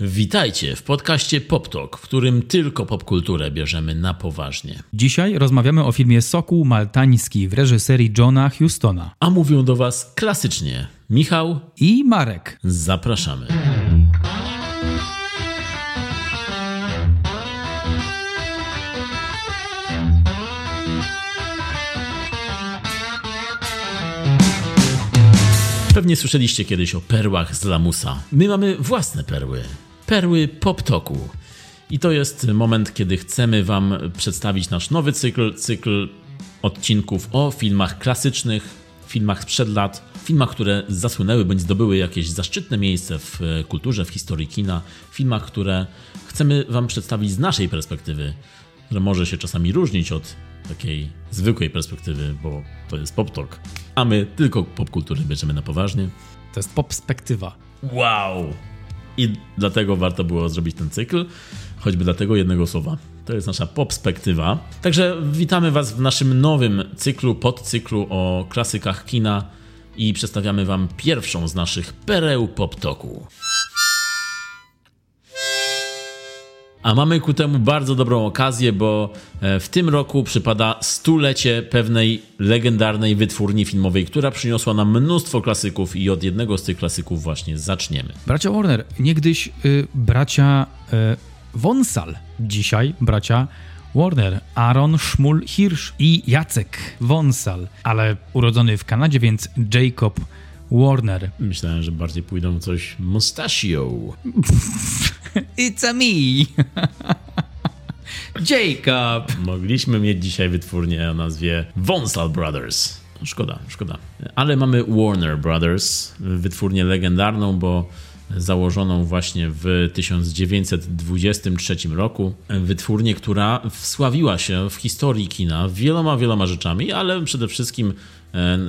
Witajcie w podcaście Pop Talk, w którym tylko popkulturę bierzemy na poważnie. Dzisiaj rozmawiamy o filmie Sokół Maltański w reżyserii Johna Hustona. A mówią do Was klasycznie Michał i Marek. Zapraszamy. Pewnie słyszeliście kiedyś o perłach z lamusa. My mamy własne perły. Perły Poptoku. I to jest moment, kiedy chcemy Wam przedstawić nasz nowy cykl, cykl odcinków o filmach klasycznych, filmach sprzed lat, filmach, które zasłynęły bądź zdobyły jakieś zaszczytne miejsce w kulturze, w historii kina, filmach, które chcemy Wam przedstawić z naszej perspektywy, która może się czasami różnić od takiej zwykłej perspektywy, bo to jest pop talk, a my tylko popkulturę bierzemy na poważnie. To jest popspektywa. Wow! I dlatego warto było zrobić ten cykl, choćby dlatego jednego słowa. To jest nasza popspektywa. Także witamy Was w naszym nowym cyklu, podcyklu o klasykach kina i przedstawiamy Wam pierwszą z naszych pereł pop-toku. A mamy ku temu bardzo dobrą okazję, bo e, w tym roku przypada stulecie pewnej legendarnej wytwórni filmowej, która przyniosła nam mnóstwo klasyków i od jednego z tych klasyków właśnie zaczniemy. Bracia Warner, niegdyś y, bracia y, Wonsal, dzisiaj bracia Warner, Aaron Szmul Hirsch i Jacek Wonsal, ale urodzony w Kanadzie, więc Jacob Warner. Myślałem, że bardziej pójdą coś mustachio. It's a me! Jacob! Mogliśmy mieć dzisiaj wytwórnię o nazwie Vonsal Brothers. Szkoda, szkoda. Ale mamy Warner Brothers, wytwórnię legendarną, bo założoną właśnie w 1923 roku. Wytwórnię, która wsławiła się w historii kina wieloma, wieloma rzeczami, ale przede wszystkim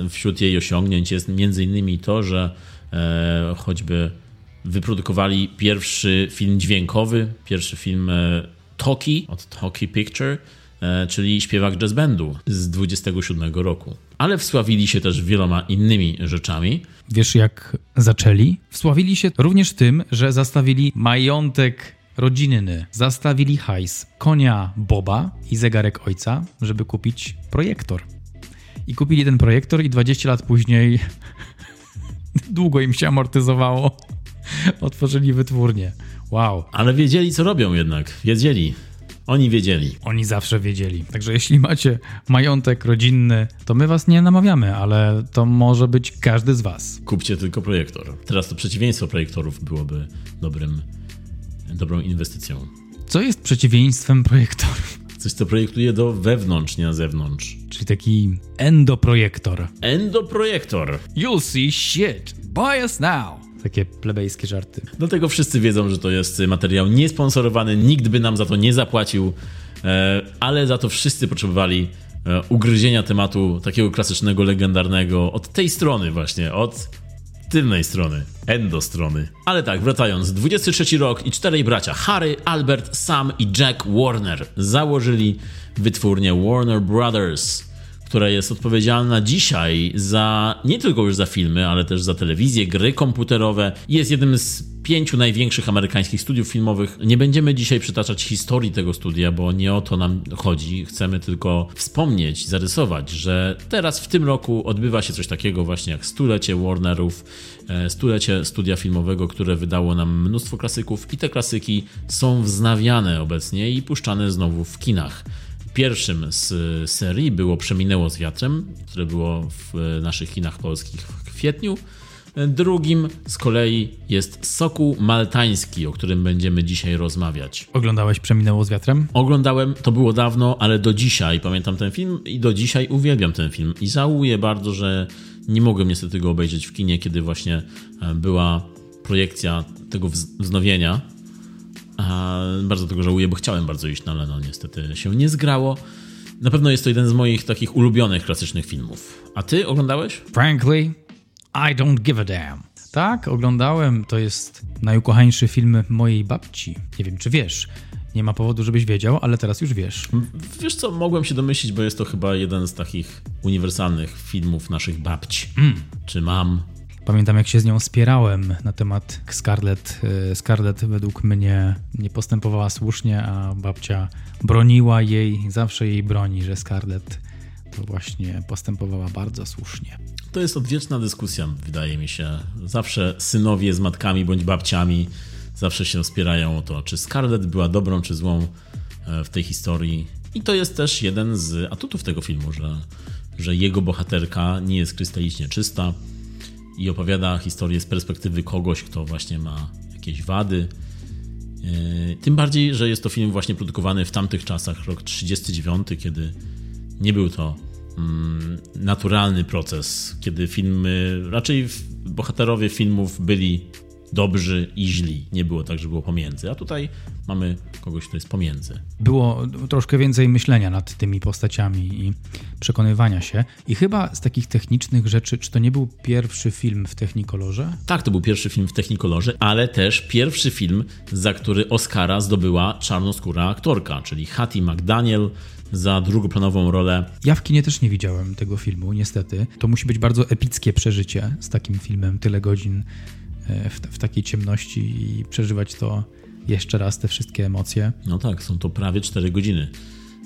wśród jej osiągnięć jest innymi to, że e, choćby wyprodukowali pierwszy film dźwiękowy, pierwszy film e, Toki od Toki Picture, e, czyli śpiewak jazz bandu z 27 roku. Ale wsławili się też wieloma innymi rzeczami. Wiesz jak zaczęli? Wsławili się również tym, że zastawili majątek rodzinny. Zastawili hajs konia Boba i zegarek ojca, żeby kupić projektor. I kupili ten projektor i 20 lat później długo im się amortyzowało Otworzyli wytwórnię. Wow. Ale wiedzieli, co robią jednak. Wiedzieli. Oni wiedzieli. Oni zawsze wiedzieli. Także jeśli macie majątek rodzinny, to my was nie namawiamy, ale to może być każdy z was. Kupcie tylko projektor. Teraz to przeciwieństwo projektorów byłoby dobrym, dobrą inwestycją. Co jest przeciwieństwem projektorów? Coś, co projektuje do wewnątrz, nie na zewnątrz. Czyli taki endoprojektor. Endoprojektor. You'll see shit. Buy us now. Takie plebejskie żarty. Dlatego wszyscy wiedzą, że to jest materiał niesponsorowany, nikt by nam za to nie zapłacił, e, ale za to wszyscy potrzebowali e, ugryzienia tematu takiego klasycznego, legendarnego od tej strony właśnie, od tylnej strony, endo strony. Ale tak, wracając, 23 rok i czterej bracia, Harry, Albert, Sam i Jack Warner założyli wytwórnię Warner Brothers która jest odpowiedzialna dzisiaj za nie tylko już za filmy, ale też za telewizję, gry komputerowe. Jest jednym z pięciu największych amerykańskich studiów filmowych. Nie będziemy dzisiaj przytaczać historii tego studia, bo nie o to nam chodzi. Chcemy tylko wspomnieć, zarysować, że teraz w tym roku odbywa się coś takiego właśnie jak stulecie Warnerów, e, stulecie studia filmowego, które wydało nam mnóstwo klasyków i te klasyki są wznawiane obecnie i puszczane znowu w kinach. Pierwszym z serii było Przeminęło z wiatrem, które było w naszych kinach polskich w kwietniu. Drugim z kolei jest Sokół Maltański, o którym będziemy dzisiaj rozmawiać. Oglądałeś Przeminęło z wiatrem? Oglądałem, to było dawno, ale do dzisiaj pamiętam ten film i do dzisiaj uwielbiam ten film. I żałuję bardzo, że nie mogłem niestety go obejrzeć w kinie, kiedy właśnie e, była projekcja tego wznowienia a bardzo tego żałuję, bo chciałem bardzo iść, no ale no niestety się nie zgrało. Na pewno jest to jeden z moich takich ulubionych klasycznych filmów. A ty oglądałeś? Frankly, I don't give a damn. Tak, oglądałem. To jest najukochańszy film mojej babci. Nie wiem, czy wiesz. Nie ma powodu, żebyś wiedział, ale teraz już wiesz. Wiesz co, mogłem się domyślić, bo jest to chyba jeden z takich uniwersalnych filmów naszych babci. Mm. Czy mam? Pamiętam, jak się z nią spierałem na temat Scarlett. Y, Scarlett według mnie nie postępowała słusznie, a babcia broniła jej, zawsze jej broni, że Scarlett to właśnie postępowała bardzo słusznie. To jest odwieczna dyskusja, wydaje mi się. Zawsze synowie z matkami bądź babciami zawsze się spierają o to, czy Scarlett była dobrą czy złą e, w tej historii. I to jest też jeden z atutów tego filmu, że, że jego bohaterka nie jest krystalicznie czysta i opowiada historię z perspektywy kogoś, kto właśnie ma jakieś wady. E, tym bardziej, że jest to film właśnie produkowany w tamtych czasach, rok 39, kiedy nie był to mm, naturalny proces, kiedy filmy, raczej bohaterowie filmów byli dobrzy i źli. Nie było tak, że było pomiędzy. A tutaj mamy kogoś, kto jest pomiędzy. Było troszkę więcej myślenia nad tymi postaciami i przekonywania się. I chyba z takich technicznych rzeczy, czy to nie był pierwszy film w Technicolorze? Tak, to był pierwszy film w Technicolorze, ale też pierwszy film, za który Oscara zdobyła czarnoskóra aktorka, czyli Hattie McDaniel za drugoplanową rolę. Ja w kinie też nie widziałem tego filmu, niestety. To musi być bardzo epickie przeżycie z takim filmem, tyle godzin w, w takiej ciemności i przeżywać to jeszcze raz, te wszystkie emocje. No tak, są to prawie 4 godziny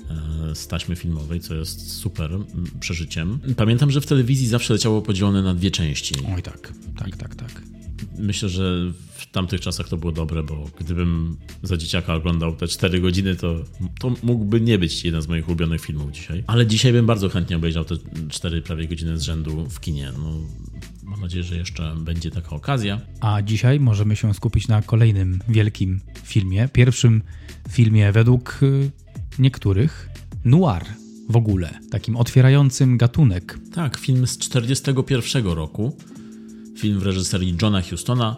e, z taśmy filmowej, co jest super przeżyciem. Pamiętam, że w telewizji zawsze leciało podzielone na dwie części. Oj tak, tak, tak, tak. Myślę, że w tamtych czasach to było dobre, bo gdybym za dzieciaka oglądał te 4 godziny, to, to mógłby nie być jeden z moich ulubionych filmów dzisiaj. Ale dzisiaj bym bardzo chętnie obejrzał te 4 prawie godziny z rzędu w kinie. No, nadzieję, że jeszcze będzie taka okazja. A dzisiaj możemy się skupić na kolejnym wielkim filmie. Pierwszym filmie według y, niektórych noir w ogóle, takim otwierającym gatunek. Tak, film z 1941 roku. Film w reżyserii Johna Hustona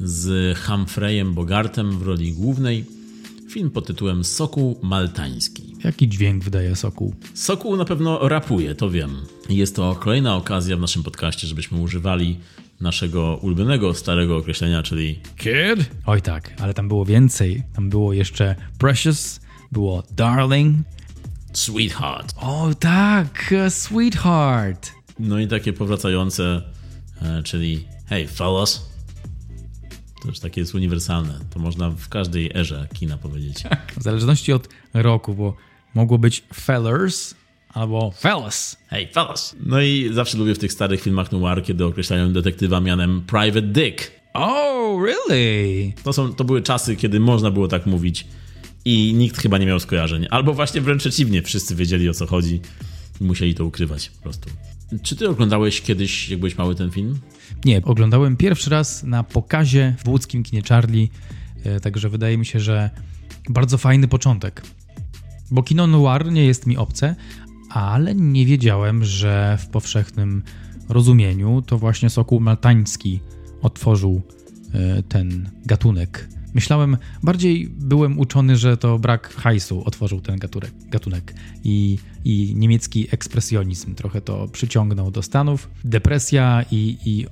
z Humphreyem Bogartem w roli głównej. Film pod tytułem Sokół Maltański. Jaki dźwięk wydaje Sokół? Sokół na pewno rapuje, to wiem. Jest to kolejna okazja w naszym podcaście, żebyśmy używali naszego ulubionego starego określenia, czyli Kid? Oj tak, ale tam było więcej. Tam było jeszcze Precious, było Darling. Sweetheart. O tak, Sweetheart. No i takie powracające, e, czyli Hey fellas, to już takie jest uniwersalne. To można w każdej erze kina powiedzieć. W zależności od roku, bo mogło być fellers albo fellas. Hey, fellas. No i zawsze lubię w tych starych filmach noir, kiedy określają detektywa mianem Private Dick. Oh, really? To, są, to były czasy, kiedy można było tak mówić i nikt chyba nie miał skojarzeń. Albo właśnie wręcz przeciwnie, wszyscy wiedzieli o co chodzi i musieli to ukrywać po prostu. Czy ty oglądałeś kiedyś, jak byłeś mały, ten film? Nie, oglądałem pierwszy raz na pokazie w łódzkim kinie Charlie, e, także wydaje mi się, że bardzo fajny początek. Bo kino noir nie jest mi obce, ale nie wiedziałem, że w powszechnym rozumieniu to właśnie Sokół Maltański otworzył e, ten gatunek. Myślałem, bardziej byłem uczony, że to brak hajsu otworzył ten gatunek. I, i niemiecki ekspresjonizm trochę to przyciągnął do Stanów. Depresja i, i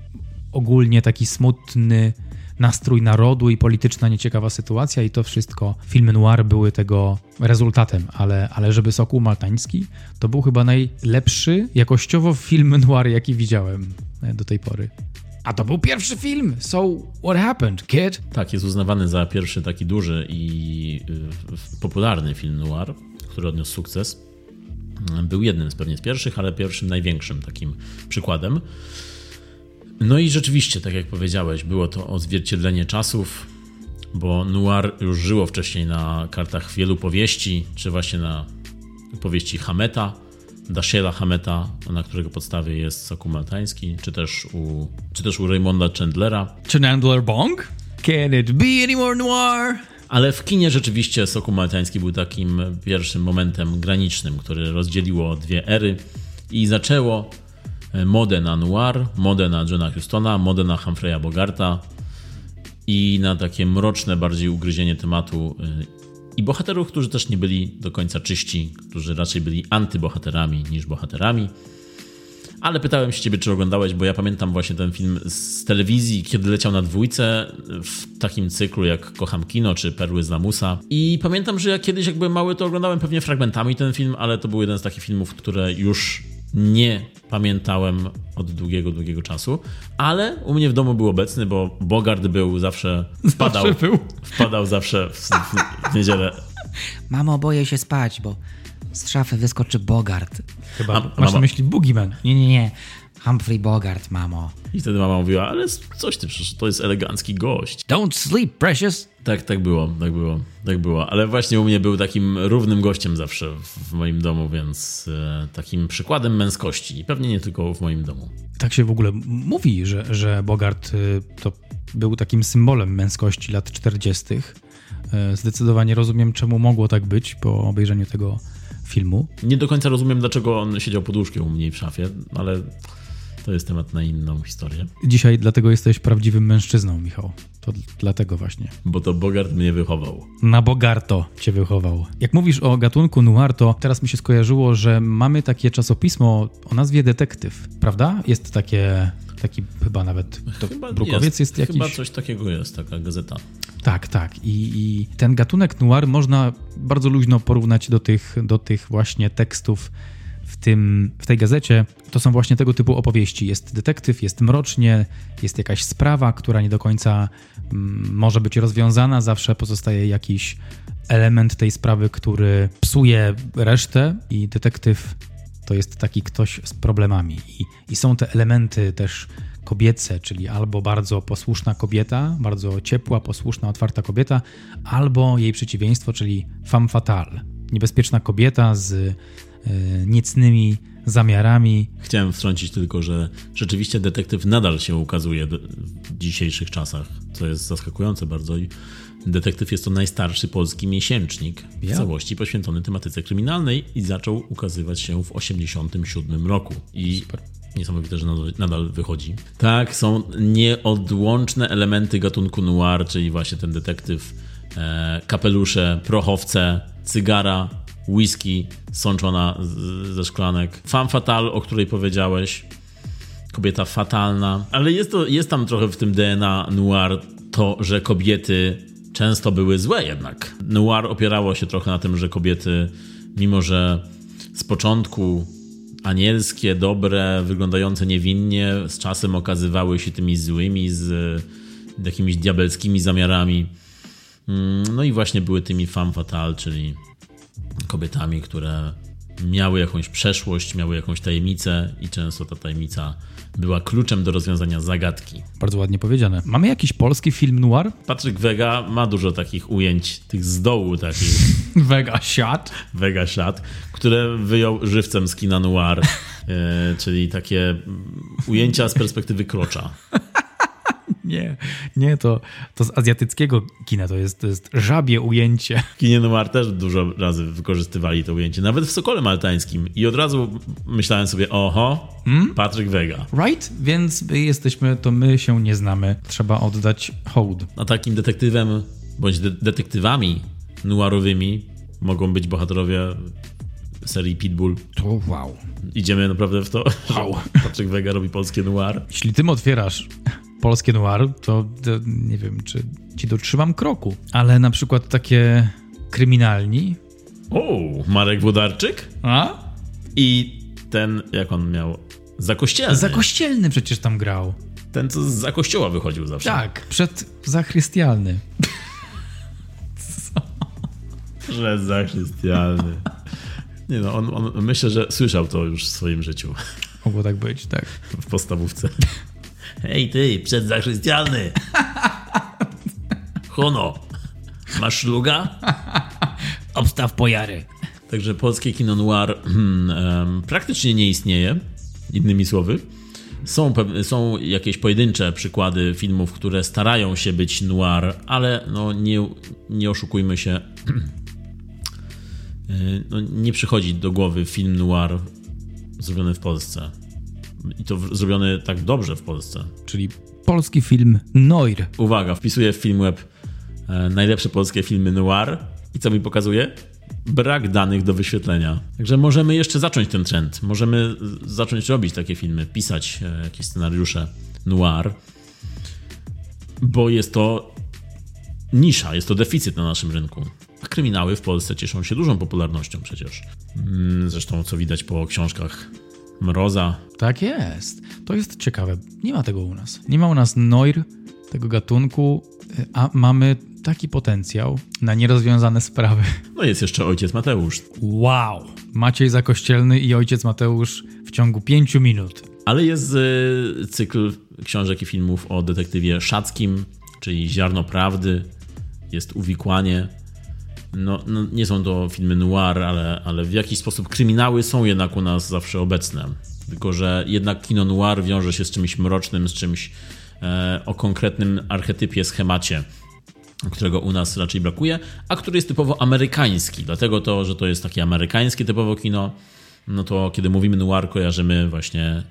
ogólnie taki smutny nastrój narodu i polityczna nieciekawa sytuacja i to wszystko, filmy noir były tego rezultatem, ale, ale żeby Sokół Maltański, to był chyba najlepszy jakościowo film noir, jaki widziałem e, do tej pory. A to był pierwszy film, so what happened, kid? Tak, jest uznawany za pierwszy taki duży i y, popularny film noir, który odniósł sukces. Był jednym z pewnie z pierwszych, ale pierwszym największym takim przykładem. No i rzeczywiście, tak jak powiedziałeś, było to odzwierciedlenie czasów, bo noir już żyło wcześniej na kartach wielu powieści, czy właśnie na powieści Hameta, Dashiela Hameta, na którego podstawie jest Sokół Maltański, czy też u, czy też u Raymonda Chandlera. Chandler Bong? Can it be any more noir? Ale w kinie rzeczywiście Sokół Maltański był takim pierwszym momentem granicznym, który rozdzieliło dwie ery i zaczęło E, modę na noir, modę na Johna Hustona, modę na Humphreya Bogarta i na takie mroczne bardziej ugryzienie tematu e, i bohaterów, którzy też nie byli do końca czyści, którzy raczej byli antybohaterami niż bohaterami. Ale pytałem się ciebie, czy oglądałeś, bo ja pamiętam właśnie ten film z telewizji, kiedy leciał na dwójce w takim cyklu jak Kocham Kino czy Perły z Lamusa. I pamiętam, że ja kiedyś jak byłem mały, to oglądałem pewnie fragmentami ten film, ale to był jeden z takich filmów, które już nie pamiętałem od długiego, długiego czasu, ale u mnie w domu był obecny, bo Bogart był zawsze, wpadał, Zawsze był. wpadał zawsze w, w, w niedzielę. Mamo, boję się spać, bo z szafy wyskoczy Bogart. Chyba A- masz mama- na myśli Boogeyman. Nie, nie, nie. Humphrey Bogart, mamo. I wtedy mama mówiła, ale coś ty, przecież to jest elegancki gość. Don't sleep, precious. Tak, tak było, tak było, tak było. Ale właśnie u mnie był takim równym gościem zawsze w, moim domu, więc e, takim przykładem męskości. I pewnie nie tylko w moim domu. Tak się w ogóle mówi, że, że Bogart y, to był takim symbolem męskości lat 40. Y, Zdecydowanie rozumiem, czemu mogło tak być po obejrzeniu tego filmu. Nie do końca rozumiem, dlaczego on siedział pod łóżkiem u mnie w szafie, ale to jest temat na inną historię. Dzisiaj dlatego jesteś prawdziwym mężczyzną, Michał. To dlatego właśnie. Bo to Bogart mnie wychował. Na Bogarto cię wychował. Jak mówisz o gatunku noir, to teraz mi się skojarzyło, że mamy takie czasopismo o nazwie Detektyw, prawda? Jest takie, taki chyba nawet, to Brukowiec jest, jakiś... Chyba coś takiego jest, taka gazeta. Tak, tak. I, I ten gatunek noir można bardzo luźno porównać do tych, do tych właśnie tekstów tym, w tej gazecie. To są właśnie tego typu opowieści. Jest detektyw, jest mrocznie, jest jakaś sprawa, która nie do końca mm, może być rozwiązana. Zawsze pozostaje jakiś element tej sprawy, który psuje resztę, i detektyw to jest taki ktoś z problemami. I, I są te elementy też kobiece, czyli albo bardzo posłuszna kobieta, bardzo ciepła, posłuszna, otwarta kobieta, albo jej przeciwieństwo, czyli femme fatale. Niebezpieczna kobieta z niecnymi zamiarami. Chciałem wtrącić tylko, że rzeczywiście detektyw nadal się ukazuje w dzisiejszych czasach, co jest zaskakujące bardzo. Detektyw jest to najstarszy polski miesięcznik w całości poświęcony tematyce kryminalnej i zaczął ukazywać się w 1987 roku. I niesamowite, że nadal, nadal wychodzi. Tak, są nieodłączne elementy gatunku noir, czyli właśnie ten detektyw, e, kapelusze, prochowce, cygara, whisky sączona ze szklanek. Femme fatale, o której powiedziałeś. Kobieta fatalna. Ale jest, to, jest tam trochę w tym DNA noir to, że kobiety często były złe jednak. Noir opierało się trochę na tym, że kobiety, mimo że z początku anielskie, dobre, wyglądające niewinnie, z czasem okazywały się tymi złymi, z jakimiś diabelskimi zamiarami. Mm, No i właśnie były tymi femme fatale, czyli kobietami, które miały jakąś przeszłość, miały jakąś tajemnicę i często ta tajemnica była kluczem do rozwiązania zagadki. Bardzo ładnie powiedziane. Mamy jakiś polski film noir? Patryk Wega ma dużo takich ujęć, tych z dołu takich Vega Shot. Vega shot, które wyjął żywcem z kina noir, e, czyli takie ujęcia z perspektywy krocza. Nie, nie, to, to z azjatyckiego kina to jest, to jest żabie ujęcie. W kinie noir też dużo razy wykorzystywali to ujęcie, nawet w Sokole Maltańskim i od razu myślałem sobie, oho, Patryk Wega. Right? Więc my jesteśmy, to my się nie znamy. Trzeba oddać hołd. A takim detektywem bądź de- detektywami noirowymi mogą być bohaterowie serii Pitbull. To wow. Idziemy naprawdę w to. Wow. Patryk Wega robi polskie noir. Jeśli tym otwierasz polskie noir, to, to nie wiem, czy ci dotrzymam kroku. Ale na przykład takie kryminalni. O, Marek Włodarczyk A? i ten, jak on miał, zakościelny. Zakościelny przecież tam grał. Ten, co za kościoła wychodził zawsze. Tak, przed zachrystialny. Że zachrystialny. Nie no, on, on, myślę, że słyszał to już w swoim życiu. Mogło tak być, tak. W podstawówce. Hej ty, przedzachrystialny! Hono, masz szluga? Obstaw pojary. Także polskie kino noir hmm, praktycznie nie istnieje, innymi słowy. Są, są jakieś pojedyncze przykłady filmów, które starają się być noir, ale no nie, nie oszukujmy się. Y, no nie przychodzi do głowy film noir zrobiony w Polsce. I to zrobiony tak dobrze w Polsce. Czyli polski film Noir. Uwaga, wpisuję w Filmweb e, najlepsze polskie filmy noir i co mi pokazuje? Brak danych do wyświetlenia. Także możemy jeszcze zacząć ten trend. Możemy z- zacząć robić takie filmy, pisać e, jakieś scenariusze noir, bo jest to nisza, jest to deficyt na naszym rynku. A kryminały w Polsce cieszą się dużą popularnością przecież. Mm, Zresztą, co widać po książkach Mroza. Tak jest. To jest ciekawe. Nie ma tego u nas. Nie ma u nas Noir, tego gatunku, a mamy taki potencjał na nierozwiązane sprawy. No jest jeszcze ojciec Mateusz. Wow! Maciej Zakościelny i ojciec Mateusz w ciągu pięciu minut. Ale jest y, cykl książek i filmów o detektywie Szackim, czyli Ziarno Prawdy, jest Uwikłanie. No, no, nie są to filmy noir, ale, ale w jakiś sposób kryminały są jednak u nas zawsze obecne. Tylko, że jednak kino noir wiąże się z czymś mrocznym, z czymś e, o konkretnym archetypie, schemacie, którego u nas raczej brakuje, a który jest typowo amerykański. Dlatego to, że to jest takie amerykańskie typowo kino, no to kiedy mówimy noir, kojarzymy właśnie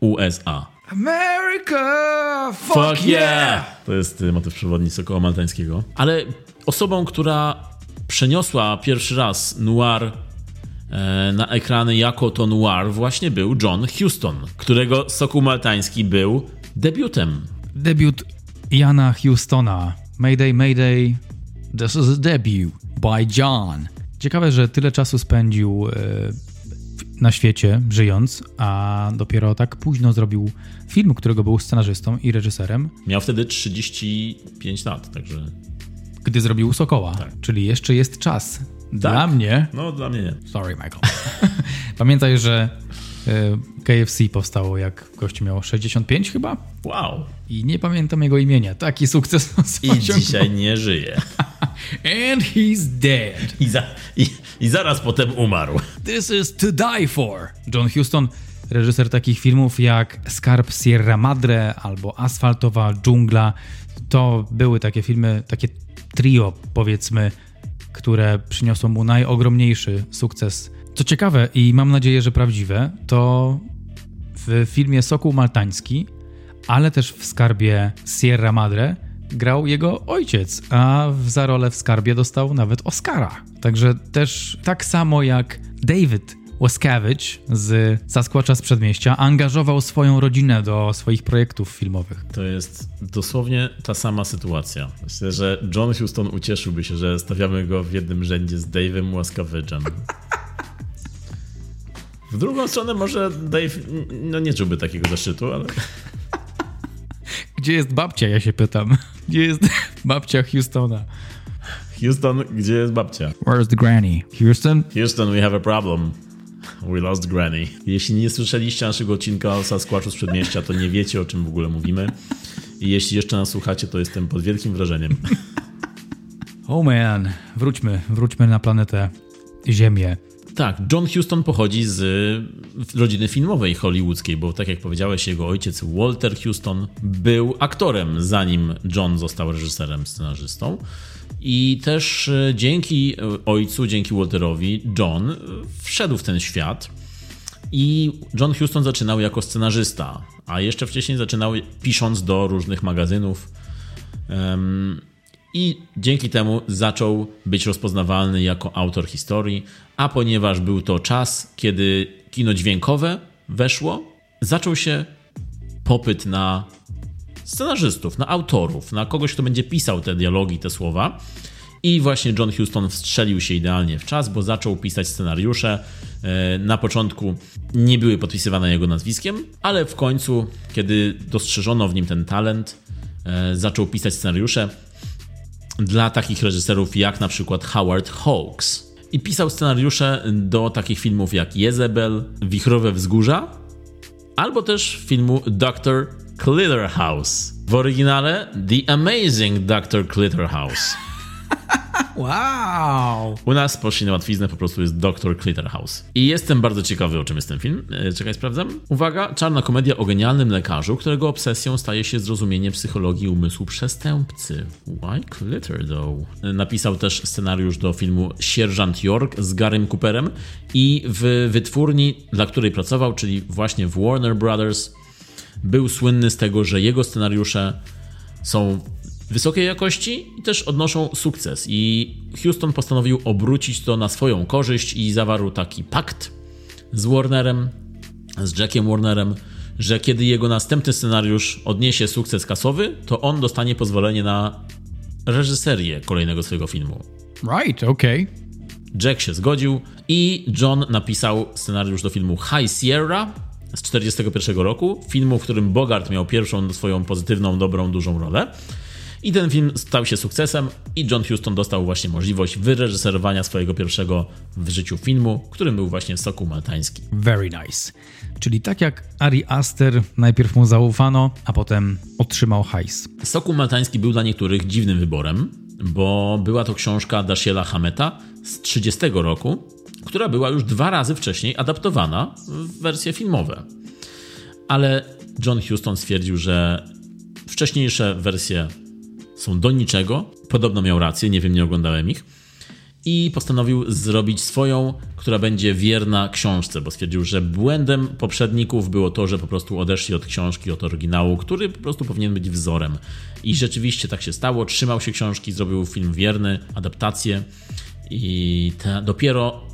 USA. America! Fuck, Fuck yeah! To jest y, motyw przewodni Sokoła Maltańskiego. Ale osobą, która przeniosła pierwszy raz noir e, na ekrany jako to noir właśnie był John Huston, którego Sokół Maltański był debiutem. Debiut Jana Houstona. Mayday, Mayday, this is a debut by John. Ciekawe, że tyle czasu spędził e, na świecie, żyjąc, a dopiero tak późno zrobił film, którego był scenarzystą i reżyserem, Miał wtedy 35 lat, także gdy zrobił Sokoła. Tak. Czyli jeszcze jest czas. Dla mnie. no dla mnie nie. Sorry, Michael. Pamiętaj, że e, KFC powstało jak gościu miał 65 chyba? Wow. I nie pamiętam jego imienia. Taki sukces I osiągnął. dzisiaj nie żyje. And he's dead. I, za, i, I zaraz potem umarł. This is to die for. John Huston, reżyser takich filmów jak Skarb Sierra Madre albo Asfaltowa dżungla. To były takie filmy, takie trio powiedzmy, które przyniosło mu najogromniejszy sukces. Co ciekawe i mam nadzieję, że prawdziwe, to w filmie Sokół Maltański, ale też w Skarbie Sierra Madre grał jego ojciec, a za rolę w Skarbie dostał nawet Oscara. Także też tak samo jak David Waskevich z Sasquatcha z Przedmieścia angażował swoją rodzinę do swoich projektów filmowych. To jest dosłownie ta sama sytuacja. Myślę, że John Huston ucieszyłby się, że stawiamy go w jednym rzędzie z Dave'em Łaskawyczem. W drugą stronę może Dave no nie czułby takiego zaszczytu, ale Gdzie jest babcia, ja się pytam. Gdzie jest babcia Houstona? Houston, gdzie jest babcia? Where's the granny? Houston? Houston, we have a problem. We lost Granny. Jeśli nie słyszeliście naszego odcinka o Sasquatchu z Przedmieścia, to nie wiecie, o czym w ogóle mówimy. I jeśli jeszcze nas słuchacie, to jestem pod wielkim wrażeniem. Oh man, wróćmy, wróćmy na planetę Ziemię. Tak, John Huston pochodzi z rodziny filmowej hollywoodzkiej, bo tak jak powiedziałeś, jego ojciec Walter Huston był aktorem, zanim John został reżyserem, scenarzystą. I też y, dzięki y, ojcu, dzięki Walterowi, John y, wszedł w ten świat. I John Huston zaczynał jako scenarzysta, a jeszcze wcześniej zaczynał pisząc do różnych magazynów. I dzięki temu zaczął być rozpoznawalny jako autor historii, a ponieważ był to czas, kiedy kino dźwiękowe weszło, zaczął się popyt na scenarzystów, na autorów, na kogoś, kto będzie pisał te dialogi, te słowa. I właśnie John Huston wstrzelił się idealnie w czas, bo zaczął pisać scenariusze. E, Na początku nie były podpisywane jego nazwiskiem, ale w końcu, kiedy dostrzeżono w nim ten talent, e, zaczął pisać scenariusze dla takich reżyserów jak na przykład Howard Hawks. I pisał scenariusze do takich filmów jak Jezebel, Wichrowe Wzgórza, albo też filmu Dr. Clitterhouse. W oryginale The Amazing Dr. Clitterhouse. Wow! U nas poszli na łatwiznę, po prostu jest Dr. Clitterhouse. I jestem bardzo ciekawy, o czym jest ten film. E, Czekaj, sprawdzam. Uwaga, czarna komedia o genialnym lekarzu, którego obsesją staje się zrozumienie psychologii umysłu przestępcy. Why Clitter, though? E, Napisał też scenariusz do filmu Sierżant York z Garym Cooperem i w wytwórni, dla której pracował, czyli właśnie w Warner Brothers, był słynny z tego, że jego scenariusze są wysokiej jakości i też odnoszą sukces. I Houston postanowił obrócić to na swoją korzyść i zawarł taki pakt z Warnerem, z Jackiem Warnerem, że kiedy jego następny scenariusz odniesie sukces kasowy, to on dostanie pozwolenie na reżyserię kolejnego swojego filmu. Right, okej. Jack się zgodził i John napisał scenariusz do filmu High Sierra, z 1941 roku, filmu, w którym Bogart miał pierwszą swoją pozytywną, dobrą, dużą rolę. I ten film stał się sukcesem i John Huston dostał właśnie możliwość wyreżyserowania swojego pierwszego w życiu filmu, którym był właśnie Sokół Maltański. Very nice. Czyli tak jak Ari Aster, najpierw mu zaufano, a potem otrzymał hajs. Sokół Maltański był dla niektórych dziwnym wyborem, bo była to książka Dashiela Hameta z 30 roku, która była już dwa razy wcześniej adaptowana w wersje filmowe. Ale John Huston stwierdził, że wcześniejsze wersje są do niczego. Podobno miał rację, nie wiem, nie oglądałem ich. I postanowił zrobić swoją, która będzie wierna książce, bo stwierdził, że błędem poprzedników było to, że po prostu odeszli od książki, od oryginału, który po prostu powinien być wzorem. I rzeczywiście tak się stało. Trzymał się książki, zrobił film wierny, adaptację. I te, dopiero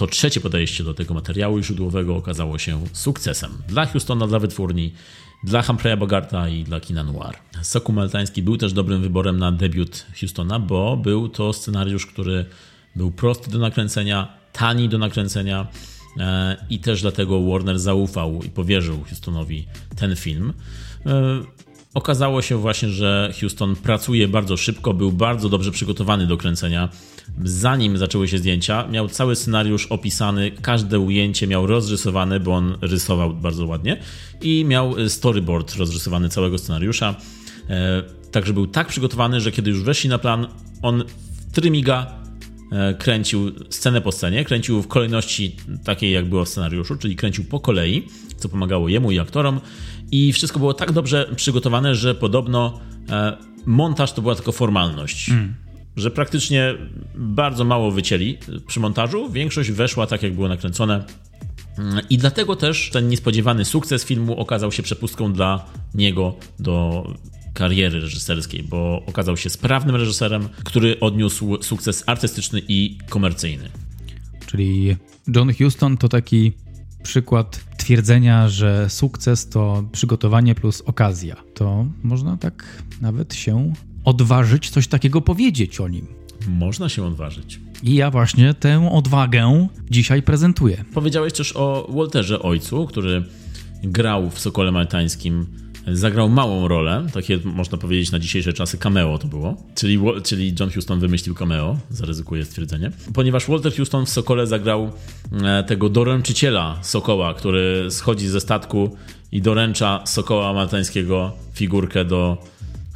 to trzecie podejście do tego materiału źródłowego okazało się sukcesem dla Houstona, dla wytwórni, dla Humphreya Bogarta i dla kina noir. Soku Maltański był też dobrym wyborem na debiut Houstona, bo był to scenariusz, który był prosty do nakręcenia, tani do nakręcenia e, i też dlatego Warner zaufał i powierzył Houstonowi ten film. E, okazało się właśnie, że Houston pracuje bardzo szybko, był bardzo dobrze przygotowany do kręcenia. Zanim zaczęły się zdjęcia, miał cały scenariusz opisany, każde ujęcie miał rozrysowane, bo on rysował bardzo ładnie i miał storyboard rozrysowany całego scenariusza. E, także był tak przygotowany, że kiedy już weszli na plan, on w trymiga e, kręcił scenę po scenie, kręcił w kolejności takiej, jak było w scenariuszu, czyli kręcił po kolei, co pomagało jemu i aktorom. I wszystko było tak dobrze przygotowane, że podobno e, montaż to była tylko formalność. Mm. Że praktycznie bardzo mało wycięli przy montażu, większość weszła tak, jak było nakręcone. I dlatego też ten niespodziewany sukces filmu okazał się przepustką dla niego do kariery reżyserskiej, bo okazał się sprawnym reżyserem, który odniósł sukces artystyczny i komercyjny. Czyli John Huston to taki przykład twierdzenia, że sukces to przygotowanie plus okazja. To można tak nawet się odważyć coś takiego powiedzieć o nim. Można się odważyć. I ja właśnie tę odwagę dzisiaj prezentuję. Powiedziałeś też o Walterze Ojcu, który grał w Sokole Maltańskim zagrał małą rolę, takie można powiedzieć na dzisiejsze czasy cameo to było, czyli, czyli John Huston wymyślił cameo, zaryzykuję stwierdzenie, ponieważ Walter Houston w Sokole zagrał e, tego doręczyciela Sokoła, który schodzi ze statku i doręcza Sokoła Maltańskiego figurkę do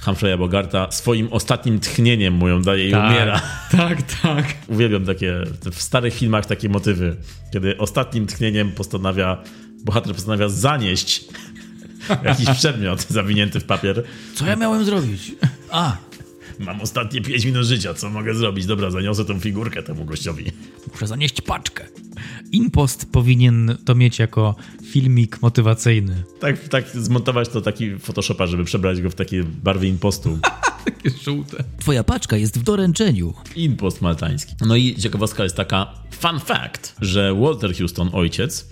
Humphreya Bogarta swoim ostatnim tchnieniem mu ją daje i tak, umiera. Tak, tak. Uwielbiam takie, w starych filmach takie motywy, kiedy ostatnim tchnieniem postanawia, bohater postanawia zanieść jakiś przedmiot zawinięty w papier. Co ja miałem zrobić? A, Mam ostatnie 5 minut życia, co mogę zrobić? Dobra, zaniosę tą figurkę temu gościowi. Muszę zanieść paczkę. Impost powinien to mieć jako filmik motywacyjny. Tak, tak zmontować to taki Photoshopa, żeby przebrać go w takie barwy impostu. takie żółte. Twoja paczka jest w doręczeniu. Impost maltański. No i ciekawostka jest taka, fun fact, że Walter Houston, ojciec,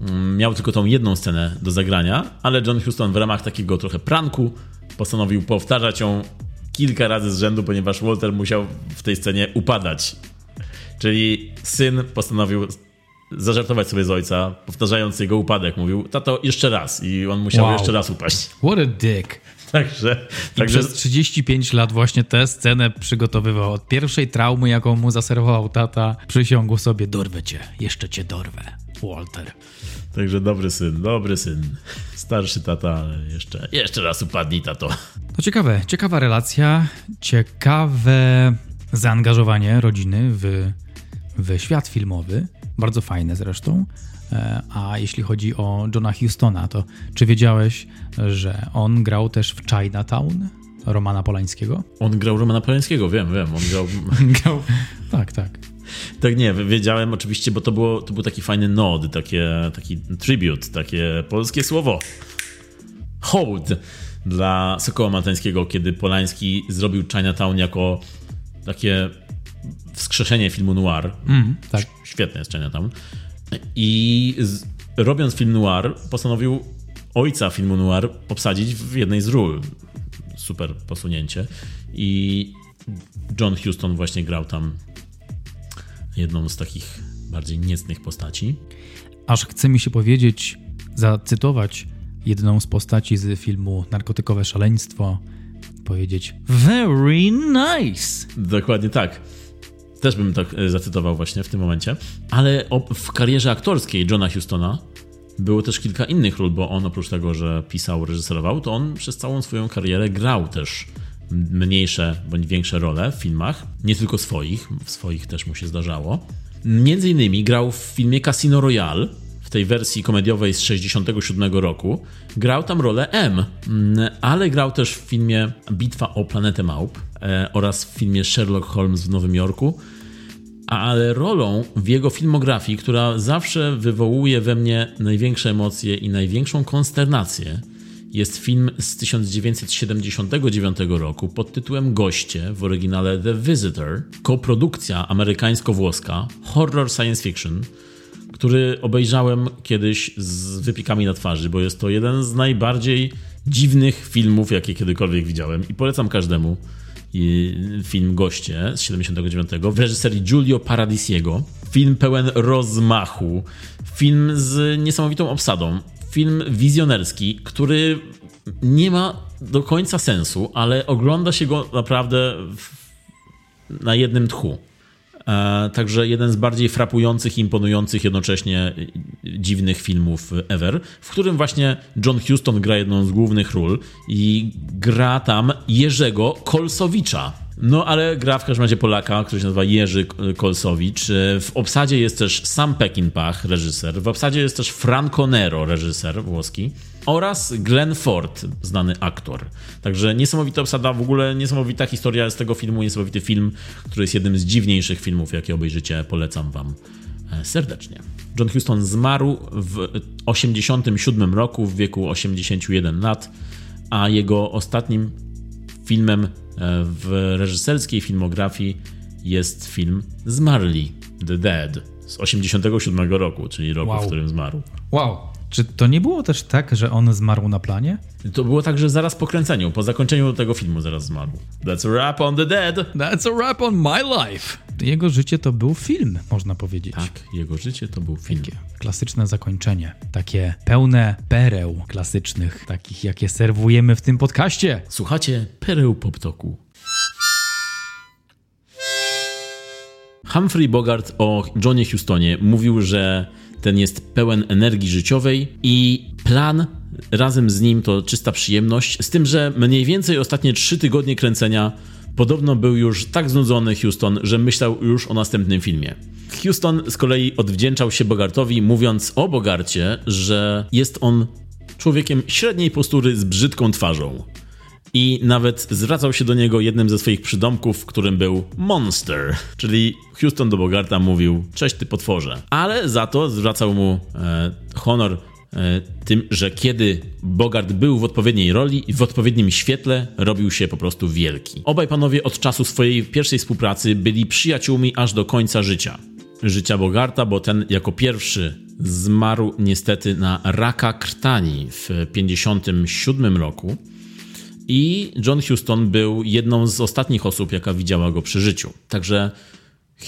mm, miał tylko tą jedną scenę do zagrania, ale John Huston w ramach takiego trochę pranku postanowił powtarzać ją kilka razy z rzędu, ponieważ Walter musiał w tej scenie upadać. Czyli syn postanowił zażartować sobie z ojca, powtarzając jego upadek. Mówił, tato, jeszcze raz. I on musiał wow. jeszcze raz upaść. What a dick. Także, I także... przez 35 lat właśnie tę scenę przygotowywał. Od pierwszej traumy, jaką mu zaserwował tata, przysiągł sobie, dorwę cię, jeszcze cię dorwę. Walter. Także dobry syn, dobry syn. Starszy tata, ale jeszcze, jeszcze raz upadnij, tato. To ciekawe, ciekawa relacja, ciekawe zaangażowanie rodziny w, w świat filmowy. Bardzo fajne zresztą. E, a jeśli chodzi o Johna Hustona, to czy wiedziałeś, że on grał też w Chinatown Romana Polańskiego? On grał Romana Polańskiego, wiem, wiem. On grał... grał... Tak, tak. Tak, nie, wiedziałem oczywiście, bo to, było, to był taki fajny nod, takie, taki tribute, takie polskie słowo. Hołd dla Sokoła Maltańskiego, kiedy Polański zrobił Chinatown jako takie wskrzeszenie filmu noir. Mm, tak. Świetne jest Chinatown. I z, robiąc film noir, postanowił ojca filmu noir obsadzić w jednej z ról. Super posunięcie. I John Huston właśnie grał tam jedną z takich bardziej niecnych postaci. Aż chce mi się powiedzieć zacytować jedną z postaci z filmu Narkotykowe Szaleństwo, powiedzieć Very nice! Dokładnie tak. Też bym tak e, zacytował właśnie w tym momencie. Ale w karierze aktorskiej Johna Hustona było też kilka innych ról, bo on oprócz tego, że pisał, reżyserował, to on przez całą swoją karierę grał też mniejsze bądź większe role w filmach, nie tylko swoich, w swoich też mu się zdarzało. Między innymi grał w filmie Casino Royale, w tej wersji komediowej z 67 roku. Grał tam rolę M, ale grał też w filmie Bitwa o planetę Małp e, oraz w filmie Sherlock Holmes w Nowym Jorku ale rolą w jego filmografii, która zawsze wywołuje we mnie największe emocje i największą konsternację, jest film z 1979 roku pod tytułem Goście, w oryginale The Visitor, koprodukcja amerykańsko-włoska, horror science fiction, który obejrzałem kiedyś z wypikami na twarzy, bo jest to jeden z najbardziej dziwnych filmów, jakie kiedykolwiek widziałem. I polecam każdemu film Goście z 79 w reżyserii Giulio Paradisiego. Film pełen rozmachu, film z niesamowitą obsadą, film wizjonerski, który nie ma do końca sensu, ale ogląda się go naprawdę na jednym tchu. E, także jeden z bardziej frapujących, imponujących, jednocześnie dziwnych filmów ever, w którym właśnie John Huston gra jedną z głównych ról i gra tam Jerzego Kolsowicza. No, ale gra w każdym razie Polaka, który się nazywa Jerzy Kolsowicz. W obsadzie jest też Sam Peckinpah, reżyser. W obsadzie jest też Franco Nero, reżyser włoski. Oraz Glenn Ford, znany aktor. Także niesamowita obsada, w ogóle niesamowita historia z tego filmu, niesamowity film, który jest jednym z dziwniejszych filmów, jakie obejrzycie. Polecam wam e, serdecznie. John Huston zmarł w 1987 roku w wieku 81 lat, a jego ostatnim filmem E, w reżyserskiej filmografii jest film Zmarli, The Dead z 87 roku, czyli roku, wow. w którym zmarł. Wow. Czy to nie było też tak, że on zmarł na planie? To było tak, że zaraz po kręceniu, po zakończeniu tego filmu zaraz zmarł. That's a wrap on the dead. That's a wrap on my life. Jego życie to był film, można powiedzieć. Tak, jego życie to był film. Takie klasyczne zakończenie. Takie pełne pereł klasycznych, takich jakie serwujemy w tym podcaście. Słuchacie pereł poptoku. Humphrey Bogart o Johnie Houstonie mówił, że ten jest pełen energii życiowej i plan razem z nim to czysta przyjemność, z tym, że mniej więcej ostatnie trzy tygodnie kręcenia podobno był już tak znudzony Houston, że myślał już o następnym filmie. Houston z kolei odwdzięczał się Bogartowi, mówiąc o Bogarcie, że jest on człowiekiem średniej postury z brzydką twarzą. I nawet zwracał się do niego jednym ze swoich przydomków, którym był Monster, czyli Houston do Bogarta mówił: Cześć, ty potworze. Ale za to zwracał mu e, honor e, tym, że kiedy Bogart był w odpowiedniej roli i w odpowiednim świetle, robił się po prostu wielki. Obaj panowie od czasu swojej pierwszej współpracy byli przyjaciółmi aż do końca życia. Życia Bogarta, bo ten jako pierwszy zmarł niestety na raka krtani w 1957 roku i John Huston był jedną z ostatnich osób, jaka widziała go przy życiu. Także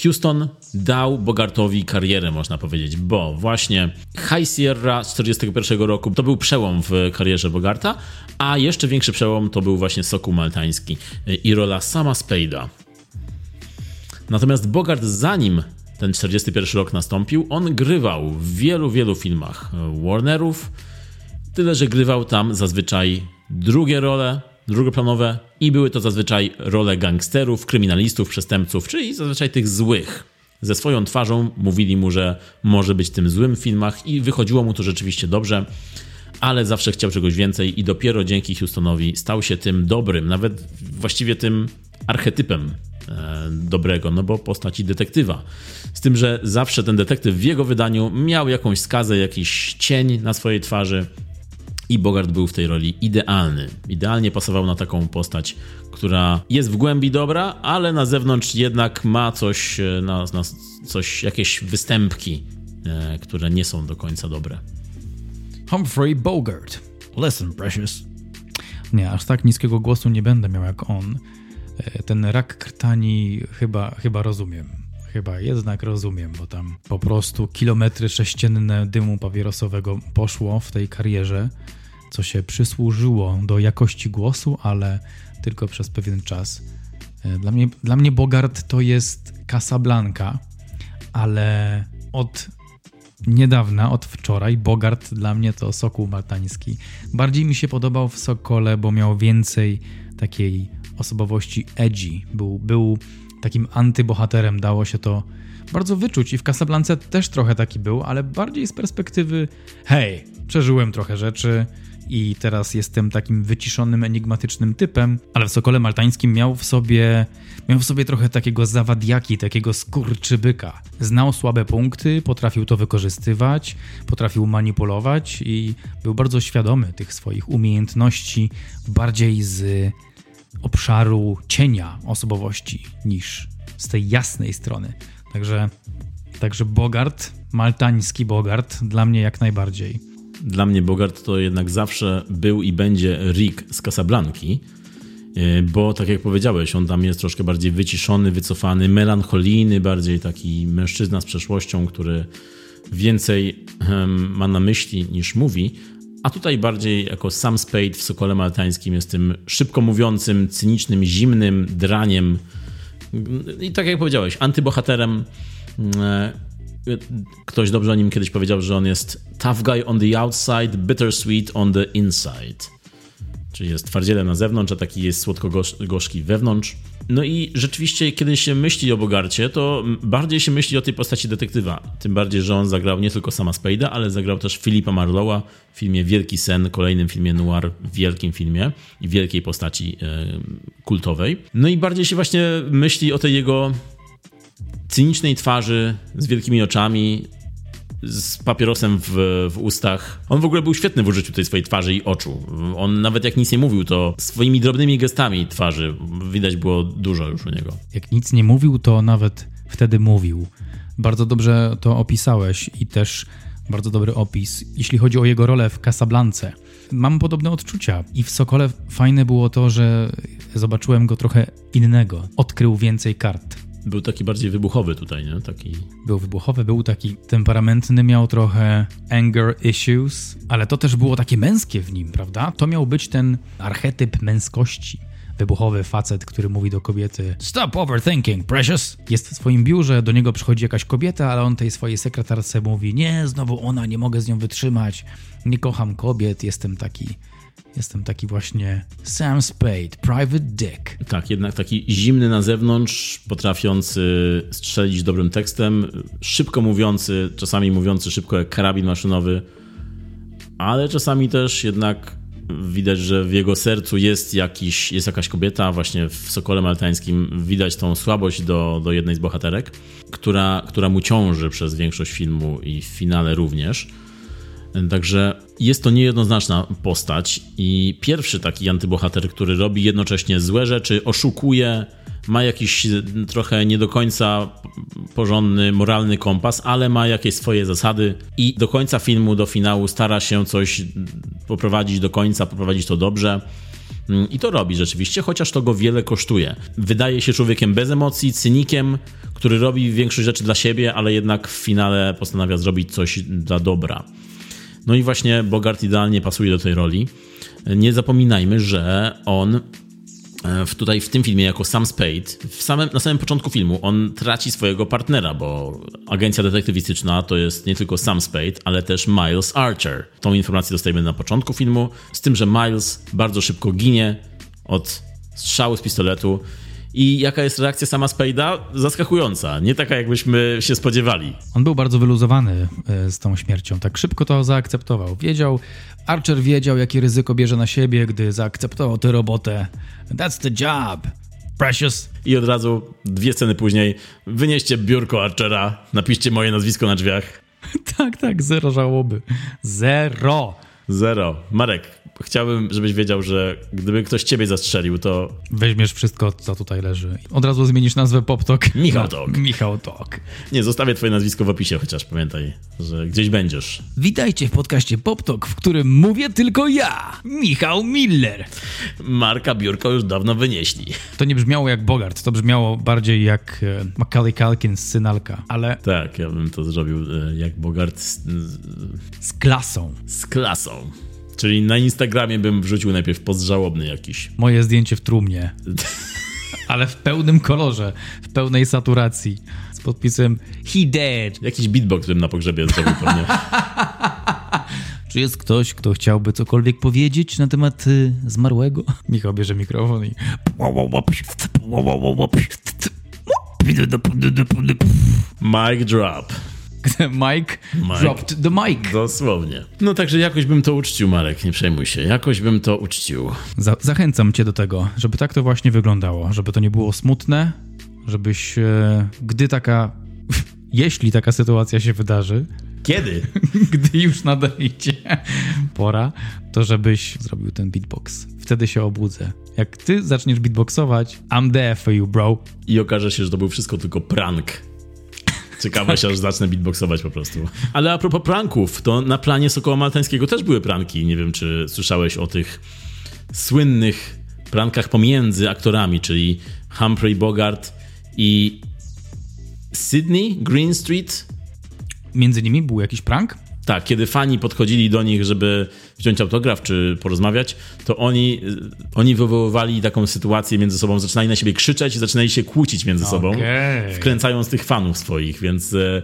Houston dał Bogartowi karierę, można powiedzieć, bo właśnie High Sierra z 1941 roku to był przełom w karierze Bogarta, a jeszcze większy przełom to był właśnie Sokół Maltański i rola sama Spade'a. Natomiast Bogart, zanim ten 41 rok nastąpił, on grywał w wielu, wielu filmach Warnerów, tyle że grywał tam zazwyczaj drugie role, drugoplanowe i były to zazwyczaj role gangsterów, kryminalistów, przestępców, czyli zazwyczaj tych złych. Ze swoją twarzą mówili mu, że może być tym złym w filmach i wychodziło mu to rzeczywiście dobrze, ale zawsze chciał czegoś więcej i dopiero dzięki Houstonowi stał się tym dobrym, nawet właściwie tym archetypem e, dobrego, no bo postaci detektywa. Z tym, że zawsze ten detektyw w jego wydaniu miał jakąś skazę, jakiś cień na swojej twarzy, i Bogart był w tej roli idealny. Idealnie pasował na taką postać, która jest w głębi dobra, ale na zewnątrz jednak ma coś, e, na, na coś jakieś występki, e, które nie są do końca dobre. Humphrey Bogart. Listen, precious. Nie, aż tak niskiego głosu nie będę miał jak on. E, ten rak krtani chyba, chyba rozumiem. chyba jednak rozumiem, bo tam po prostu kilometry sześcienne dymu papierosowego poszło w tej karierze, co się przysłużyło do jakości głosu, ale tylko przez pewien czas. E, dla mnie, dla mnie Bogart to jest Casablanca, ale od niedawna, od wczoraj, Bogart dla mnie to Sokół Maltański. Bardziej mi się podobał w Sokole, bo miał więcej takiej osobowości edgy. Był, był takim antybohaterem, dało się to bardzo wyczuć i w Casablance też trochę taki był, ale bardziej z perspektywy hej, przeżyłem trochę rzeczy, i teraz jestem takim wyciszonym, enigmatycznym typem, ale w Sokole Maltańskim miał w sobie, miał w sobie trochę takiego zawadiaki, takiego skurczybyka. Znał słabe punkty, potrafił to wykorzystywać, potrafił manipulować i był bardzo świadomy tych swoich umiejętności bardziej z obszaru cienia osobowości niż z tej jasnej strony. Także, także Bogart, maltański Bogart, dla mnie jak najbardziej. Dla mnie Bogart to jednak zawsze był i będzie Rick z Casablanki, e, bo tak jak powiedziałeś, on tam jest troszkę bardziej wyciszony, wycofany, melancholijny, bardziej taki mężczyzna z przeszłością, który więcej ma na myśli niż mówi, a tutaj bardziej jako Sam Spade w Sokole Maltańskim jest tym szybko mówiącym, cynicznym, zimnym draniem. I tak jak powiedziałeś, antybohaterem, e, Ktoś dobrze o nim kiedyś powiedział, że on jest tough guy on the outside, bittersweet on the inside. Czyli jest twardzielem na zewnątrz, a taki jest słodko-gorzki wewnątrz. No i rzeczywiście, kiedy się myśli o Bogarcie, to bardziej się myśli o tej postaci detektywa. Tym bardziej, że on zagrał nie tylko sama Spade'a, ale zagrał też Filipa Marlowa w filmie Wielki Sen, kolejnym filmie noir, wielkim filmie i wielkiej postaci e, kultowej. No i bardziej się właśnie myśli o tej jego cynicznej twarzy, z wielkimi oczami, z papierosem w, w, ustach. On w ogóle był świetny w użyciu tej swojej twarzy i oczu. On nawet jak nic nie mówił, to swoimi drobnymi gestami twarzy widać było dużo już u niego. Jak nic nie mówił, to nawet wtedy mówił. Bardzo dobrze to opisałeś i też bardzo dobry opis, jeśli chodzi o jego rolę w Casablance. Mam podobne odczucia i w Sokole fajne było to, że zobaczyłem go trochę innego. Odkrył więcej kart był taki bardziej wybuchowy tutaj, nie? Taki... Był wybuchowy, był taki temperamentny, miał trochę anger issues, ale to też było takie męskie w nim, prawda? To miał być ten archetyp męskości. Wybuchowy facet, który mówi do kobiety Stop overthinking, precious! Jest w swoim biurze, do niego przychodzi jakaś kobieta, ale on tej swojej sekretarce mówi Nie, znowu ona, nie mogę z nią wytrzymać, nie kocham kobiet, jestem taki Jestem taki właśnie Sam Spade, Private Dick. Tak, jednak taki zimny na zewnątrz, potrafiący strzelić dobrym tekstem, szybko mówiący, czasami mówiący szybko jak karabin maszynowy, ale czasami też jednak widać, że w jego sercu jest, jakiś, jest jakaś kobieta, właśnie w Sokole Maltańskim widać tą słabość do, do jednej z bohaterek, która, która mu ciąży przez większość filmu i w finale również. Także jest to niejednoznaczna postać i pierwszy taki antybohater, który robi jednocześnie złe rzeczy, oszukuje, ma jakiś trochę nie do końca porządny, moralny kompas, ale ma jakieś swoje zasady i do końca filmu, do finału stara się coś poprowadzić do końca, poprowadzić to dobrze. I to robi rzeczywiście, chociaż to go wiele kosztuje. Wydaje się człowiekiem bez emocji, cynikiem, który robi większość rzeczy dla siebie, ale jednak w finale postanawia zrobić coś dla dobra. No i właśnie Bogart idealnie pasuje do tej roli. Nie zapominajmy, że on e, w, tutaj w tym filmie jako Sam Spade, w samym, na samym początku filmu on traci swojego partnera, bo agencja detektywistyczna to jest nie tylko Sam Spade, ale też Miles Archer. Tą informację dostajemy na początku filmu, z tym, że Miles bardzo szybko ginie od strzału z pistoletu i jaka jest reakcja sama Spade'a? Zaskakująca, nie taka jakbyśmy się spodziewali. On był bardzo wyluzowany e, z tą śmiercią, tak szybko to zaakceptował. Wiedział, Archer wiedział, jakie ryzyko bierze na siebie, gdy zaakceptował tę robotę. That's the job. Precious. I od razu dwie sceny później wynieście biurko Archera, napiszcie moje nazwisko na drzwiach. tak, tak, zero żałoby. Zero. Zero. Marek, chciałbym, żebyś wiedział, że gdyby ktoś ciebie zastrzelił, to Weźmiesz wszystko, co tutaj leży. Od razu zmienisz nazwę PopTok. Michał Tok. Michał Tok. nie, zostawię twoje nazwisko w opisie, chociaż pamiętaj, że gdzieś będziesz. Witajcie w podcaście PopTok, w którym mówię tylko ja, Michał Miller. Marka biurko już dawno wynieśli. To nie brzmiało jak Bogart, to brzmiało bardziej jak e, Macaulay Culkin z Synalka, ale Tak, ja bym to zrobił e, jak Bogart z, z klasą. z klasą. Czyli na Instagramie bym wrzucił najpierw post żałobny jakiś. Moje zdjęcie w trumnie, ale w pełnym kolorze, w pełnej saturacji, z podpisem He dead. Jakiś beatbox bym na pogrzebie zrobił pewnie. Czy jest ktoś, kto chciałby cokolwiek powiedzieć na temat y, zmarłego? Michał bierze mikrofon i... Mic drop. Mike, Mike. dropped the mic. Dosłownie. No także jakoś bym to uczcił, Marek, nie przejmuj się. Jakoś bym to uczcił. Za zachęcam cię do tego, żeby tak to właśnie wyglądało, żeby to nie było smutne, żebyś, e, gdy taka, jeśli taka sytuacja się wydarzy, Kiedy? gdy już nadejdzie pora, to żebyś zrobił ten beatbox. Wtedy się obudzę. Jak ty zaczniesz beatboxować, I'm there for you, bro. I okaże się, że to był wszystko tylko prank. Ciekawe się, aż zacznę beatboxować po prostu. Ale a propos pranków, to na planie Sokoła Maltańskiego też były pranki. Nie wiem, czy słyszałeś o tych słynnych prankach pomiędzy aktorami, czyli Humphrey Bogart i Sydney Greenstreet. Między nimi był jakiś prank? Tak, kiedy fani podchodzili do nich, żeby wziąć autograf czy porozmawiać, to oni, y, oni wywoływali taką sytuację między sobą, zaczynali na siebie krzyczeć i zaczynali się kłócić między sobą, Okej. wkręcając tych fanów swoich, więc e,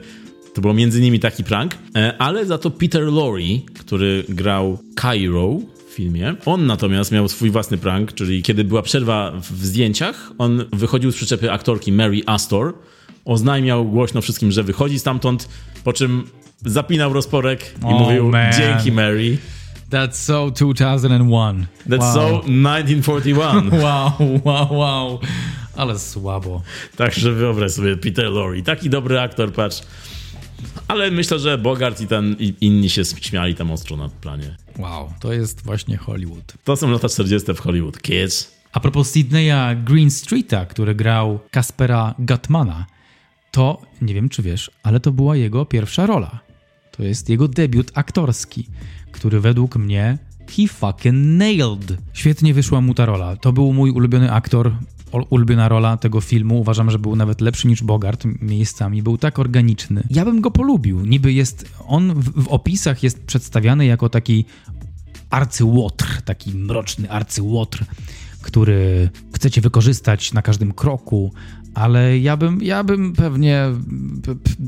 to było między nimi taki prank. E, ale za to Peter Lorre, który grał Cairo w filmie, on natomiast miał swój własny prank, czyli kiedy była przerwa w zdjęciach, on wychodził z przyczepy aktorki Mary Astor, oznajmiał głośno wszystkim, że wychodzi stamtąd, po czym zapinał rozporek i Oh, mówił man. dzięki Mary. That's so 2001. That's wow. so 1941. Wow, wow, wow. Ale słabo. Także wyobraź sobie Peter Lorre, taki dobry aktor, patrz. Ale myślę, że Bogart i, ten, i inni się śmiali tam ostro na planie. Wow, to jest właśnie Hollywood. To są lata 40. w Hollywood. Kids. A propos Sydneya Green Streeta, który grał Kaspera Gatmana, to nie wiem, czy wiesz, ale to była jego pierwsza rola. To jest jego debiut aktorski, który według mnie he fucking nailed. Świetnie wyszła mu ta rola. To był mój ulubiony aktor, ulubiona rola tego filmu. Uważam, że był nawet lepszy niż Bogart miejscami. Był tak organiczny. Ja bym go polubił. Niby jest, on w, w opisach jest przedstawiany jako taki arcyłotr, taki mroczny arcyłotr, który chcecie wykorzystać na każdym kroku, ale ja bym, ja bym pewnie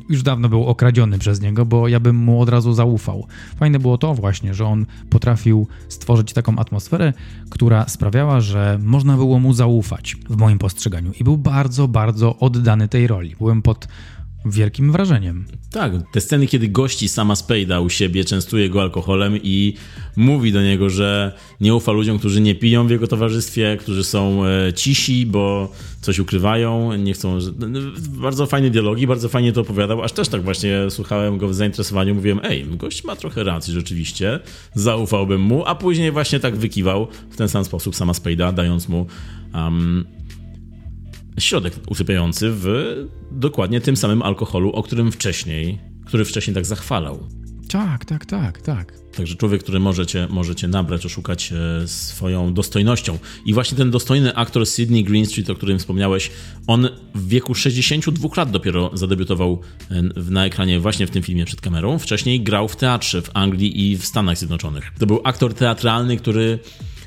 już dawno był okradziony przez niego, bo ja bym mu od razu zaufał. Fajne było to właśnie, że on potrafił stworzyć taką atmosferę, która sprawiała, że można było mu zaufać w moim postrzeganiu i był bardzo, bardzo oddany tej roli. Byłem pod wielkim wrażeniem. Tak, te sceny, kiedy gości sama Spade'a u siebie, częstuje go alkoholem i mówi do niego, że nie ufa ludziom, którzy nie piją w jego towarzystwie, którzy są e, cisi, bo coś ukrywają, nie chcą... że- no, Bardzo fajne dialogi, bardzo fajnie to opowiadał, aż też tak właśnie słuchałem go w zainteresowaniu, mówiłem, ej, gość ma trochę racji rzeczywiście, zaufałbym mu, a później właśnie tak wykiwał w ten sam sposób sama Spade'a, dając mu... Um, środek usypiający w dokładnie tym samym alkoholu, o którym wcześniej, który wcześniej tak zachwalał. Tak, tak, tak, tak. Także człowiek, który może cię, może cię nabrać, oszukać e, swoją dostojnością. I właśnie ten dostojny aktor Sydney Greenstreet, o którym wspomniałeś, on w wieku 62 lat dopiero zadebiutował e, na ekranie właśnie w tym filmie przed kamerą. Wcześniej grał w teatrze w Anglii i w Stanach Zjednoczonych. To był aktor teatralny, który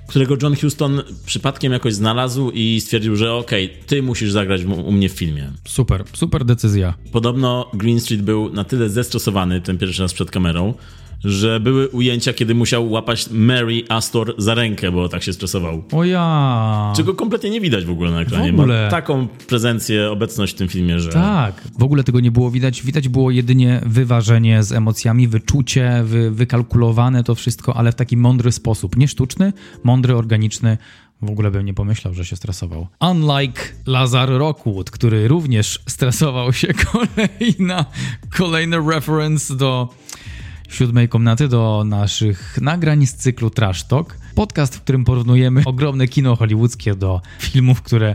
którego John Huston przypadkiem jakoś znalazł i stwierdził, że okej, ty musisz zagrać u u mnie w filmie. Super, super decyzja. Podobno Green Street był na tyle zestresowany ten pierwszy raz przed kamerą, że były ujęcia, kiedy musiał łapać Mary Astor za rękę, bo tak się stresował. O ja. Czego kompletnie nie widać w ogóle na ekranie. W ogóle. Ma taką prezencję, obecność w tym filmie, że... Tak, w ogóle tego nie było widać. Widać było jedynie wyważenie z emocjami, wyczucie, wy, wykalkulowane to wszystko, ale w taki mądry sposób. Nie sztuczny, mądry, organiczny. W ogóle bym nie pomyślał, że się stresował. Unlike Lazar Rockwood, który również stresował się kolejna, kolejny reference do siódmej komnaty, do naszych nagrań z cyklu Trash Talk. Podcast, w którym porównujemy ogromne kino hollywoodzkie do filmów, które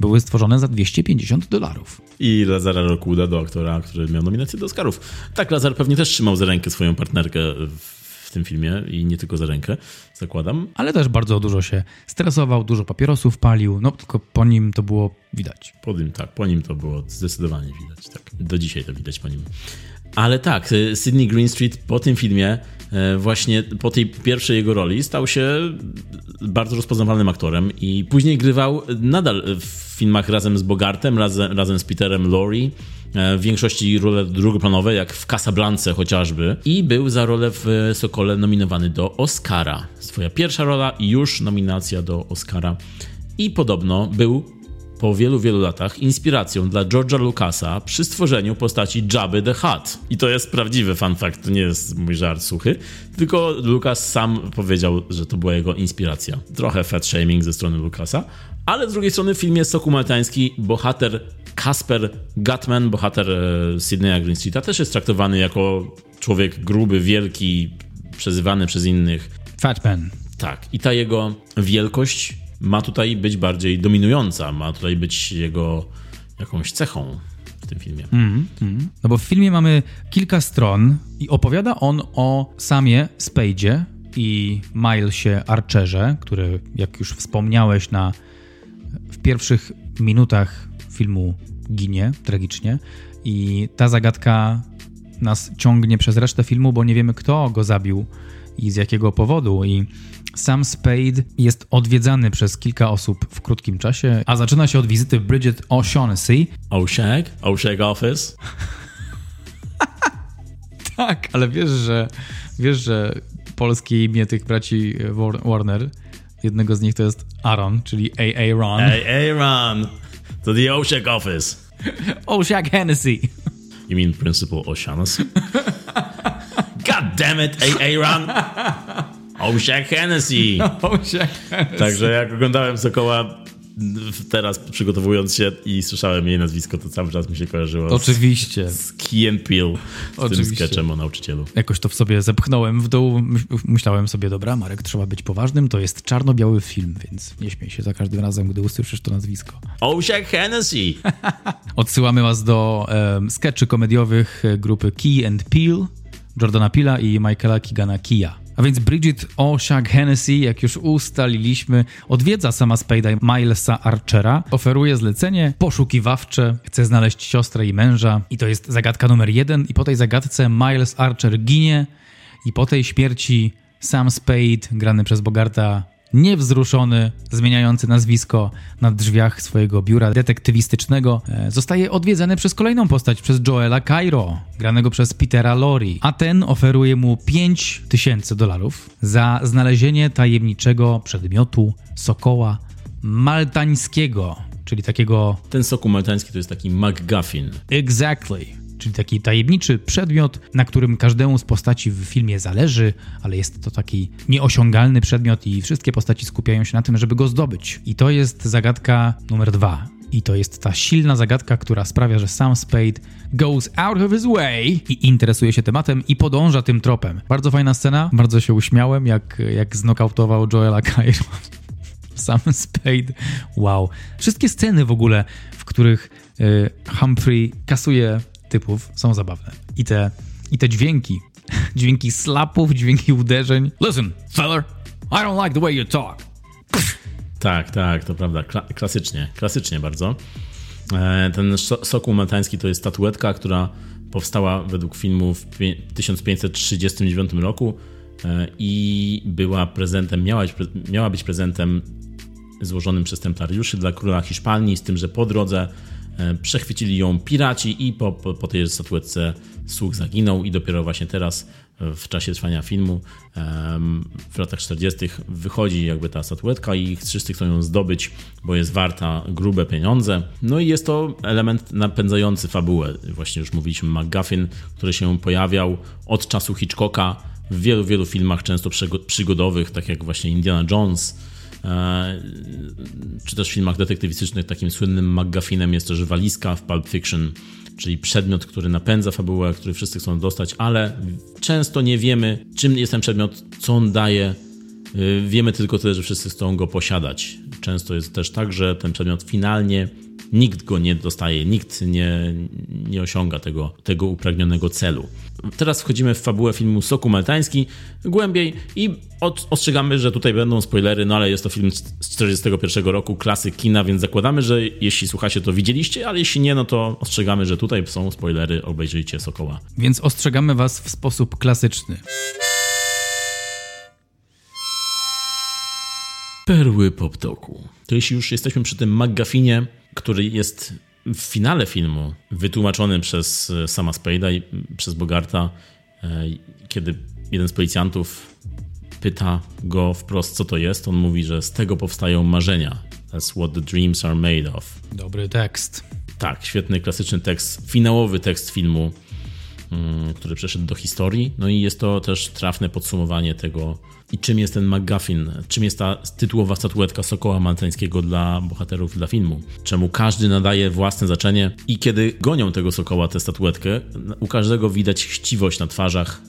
były stworzone za 250 dolarów. I Lazara Rockwooda do aktora, który miał nominację do Oscarów. Tak, Lazar pewnie też trzymał za rękę swoją partnerkę w tym filmie i nie tylko za rękę, zakładam. Ale też bardzo dużo się stresował, dużo papierosów palił, no tylko po nim to było widać. Po nim, tak, po nim to było zdecydowanie widać, tak. Do dzisiaj to widać po nim. Ale tak, y, Sydney Greenstreet po tym filmie, y, właśnie po tej pierwszej jego roli, stał się bardzo rozpoznawalnym aktorem i później grywał nadal w filmach razem z Bogartem, razem, razem z Peterem Lorre, w większości role drugoplanowe, jak w Casablance chociażby. I był za rolę w Sokole nominowany do Oscara. Swoja pierwsza rola i już nominacja do Oscara. I podobno był po wielu, wielu latach inspiracją dla George'a Lucasa przy stworzeniu postaci Jabby the Hutt. I to jest prawdziwy fun fact, to nie jest mój żart suchy, tylko Lucas sam powiedział, że to była jego inspiracja. Trochę fat shaming ze strony Lucasa, ale z drugiej strony w filmie Soku Maltański bohater Kasper Gutman, bohater e, Sydneya Greenstreeta, też jest traktowany jako człowiek gruby, wielki, przezywany przez innych. Fatman. Tak, i ta jego wielkość ma tutaj być bardziej dominująca, ma tutaj być jego jakąś cechą w tym filmie. Mm, mm. No bo w filmie mamy kilka stron i opowiada on o Samie Spade'zie i Milesie Archerze, który, jak już wspomniałeś, na, w pierwszych minutach filmu ginie tragicznie i ta zagadka nas ciągnie przez resztę filmu, bo nie wiemy kto go zabił i z jakiego powodu i sam Spade jest odwiedzany przez kilka osób w krótkim czasie, a zaczyna się od wizyty Bridget O'Shaughnessy. O'Shag? O'Shag Office? tak, ale wiesz, że wiesz, że polskie imię tych braci Warner, jednego z nich to jest Aaron, czyli A.A. Ron. A.A. Ron to the O'Shag Office. O'Shag Hennessy. You mean Principal O'Shaughnessy? Damn it, A.A. Ron. Osiak Hennessy. Osiak Hennessy. Także jak oglądałem Sokoła teraz przygotowując się i słyszałem jej nazwisko, to cały czas mi się kojarzyło. Oczywiście. Z, z Key and Peele, z Oczywiście. tym sketchem o nauczycielu. Jakoś to w sobie zepchnąłem w dół. Myślałem sobie, dobra, Marek, trzeba być poważnym, to jest czarno-biały film, więc nie śmiej się za każdym razem, gdy usłyszysz to nazwisko. Osiak Hennessy. Odsyłamy was do um, sketchy komediowych grupy Key and Peele, Jordana Pila i Michaela Kigana Kia. A więc Bridget Oshag Hennessy, jak już ustaliliśmy, odwiedza sama Spade'a Milesa Archera, oferuje zlecenie poszukiwawcze, chce znaleźć siostrę i męża i to jest zagadka numer jeden i po tej zagadce Miles Archer ginie i po tej śmierci sam Spade, grany przez Bogarta, niewzruszony, zmieniający nazwisko na drzwiach swojego biura detektywistycznego, e, zostaje odwiedzany przez kolejną postać, przez Joela Cairo, granego przez Petera Lorre, a ten oferuje mu 5 tysięcy dolarów za znalezienie tajemniczego przedmiotu sokoła maltańskiego, czyli takiego... Ten sokół maltański to jest taki McGuffin. Exactly czyli taki tajemniczy przedmiot, na którym każdemu z postaci w filmie zależy, ale jest to taki nieosiągalny przedmiot i wszystkie postaci skupiają się na tym, żeby go zdobyć. I to jest zagadka numer dwa. I to jest ta silna zagadka, która sprawia, że sam Spade goes out of his way i interesuje się tematem i podąża tym tropem. Bardzo fajna scena, bardzo się uśmiałem, jak, jak znokautował Joela Cairo. Sam Spade. Wow. Wszystkie sceny w ogóle, w których y, Humphrey kasuje typów są zabawne. I te, i te dźwięki, dźwięki slapów, dźwięki uderzeń. Listen, feller, I don't like the way you talk. Tak, tak, to prawda. Kla klasycznie, klasycznie bardzo. E, ten sokół maltański to jest statuetka, która powstała według filmu w 1539 roku e, i była prezentem, miała być, miała być prezentem złożonym przez templariuszy dla króla Hiszpanii, z tym, że po drodze przechwycili ją piraci i po, po, po tej statuetce słuch zaginął i dopiero właśnie teraz e, w czasie trwania filmu w latach 40. wychodzi jakby ta statuetka i wszyscy chcą ją zdobyć, bo jest warta grube pieniądze. No i jest to element napędzający fabułę. Właśnie już mówiliśmy McGuffin, który się pojawiał od czasu Hitchcocka w wielu, wielu filmach, często przygodowych, tak jak właśnie Indiana Jones, E, czy też w filmach detektywistycznych takim słynnym McGuffinem jest też walizka w Pulp Fiction, czyli przedmiot, który napędza fabułę, który wszyscy chcą dostać, ale często nie wiemy, czym jest ten przedmiot, co on daje. Y, wiemy tylko tyle, że wszyscy chcą go posiadać. Często jest też tak, że ten przedmiot finalnie nikt go nie dostaje, nikt nie, nie osiąga tego, tego upragnionego celu. Teraz wchodzimy w fabułę filmu Soku Maltański głębiej i od, ostrzegamy, że tutaj będą spoilery, no ale jest to film z 41 roku, klasyk kina, więc zakładamy, że jeśli słuchacie, to widzieliście, ale jeśli nie, no to ostrzegamy, że tutaj są spoilery, obejrzyjcie Sokoła. Więc ostrzegamy was w sposób klasyczny. Perły poptoku. To jeśli już jesteśmy przy tym McGuffinie, który jest w finale filmu wytłumaczony przez e, sama Spade'a i przez Bogarta, e, kiedy jeden z policjantów pyta go wprost, co to jest, on mówi, że z tego powstają marzenia. That's what the dreams are made of. Dobry tekst. Tak, świetny, klasyczny tekst, finałowy tekst filmu, mm, który przeszedł do historii. No i jest to też trafne podsumowanie tego, i czym jest ten McGuffin, czym jest ta tytułowa statuetka Sokoła Maltańskiego dla bohaterów dla filmu, czemu każdy nadaje własne znaczenie i kiedy gonią tego Sokoła, tę statuetkę, u każdego widać chciwość na twarzach,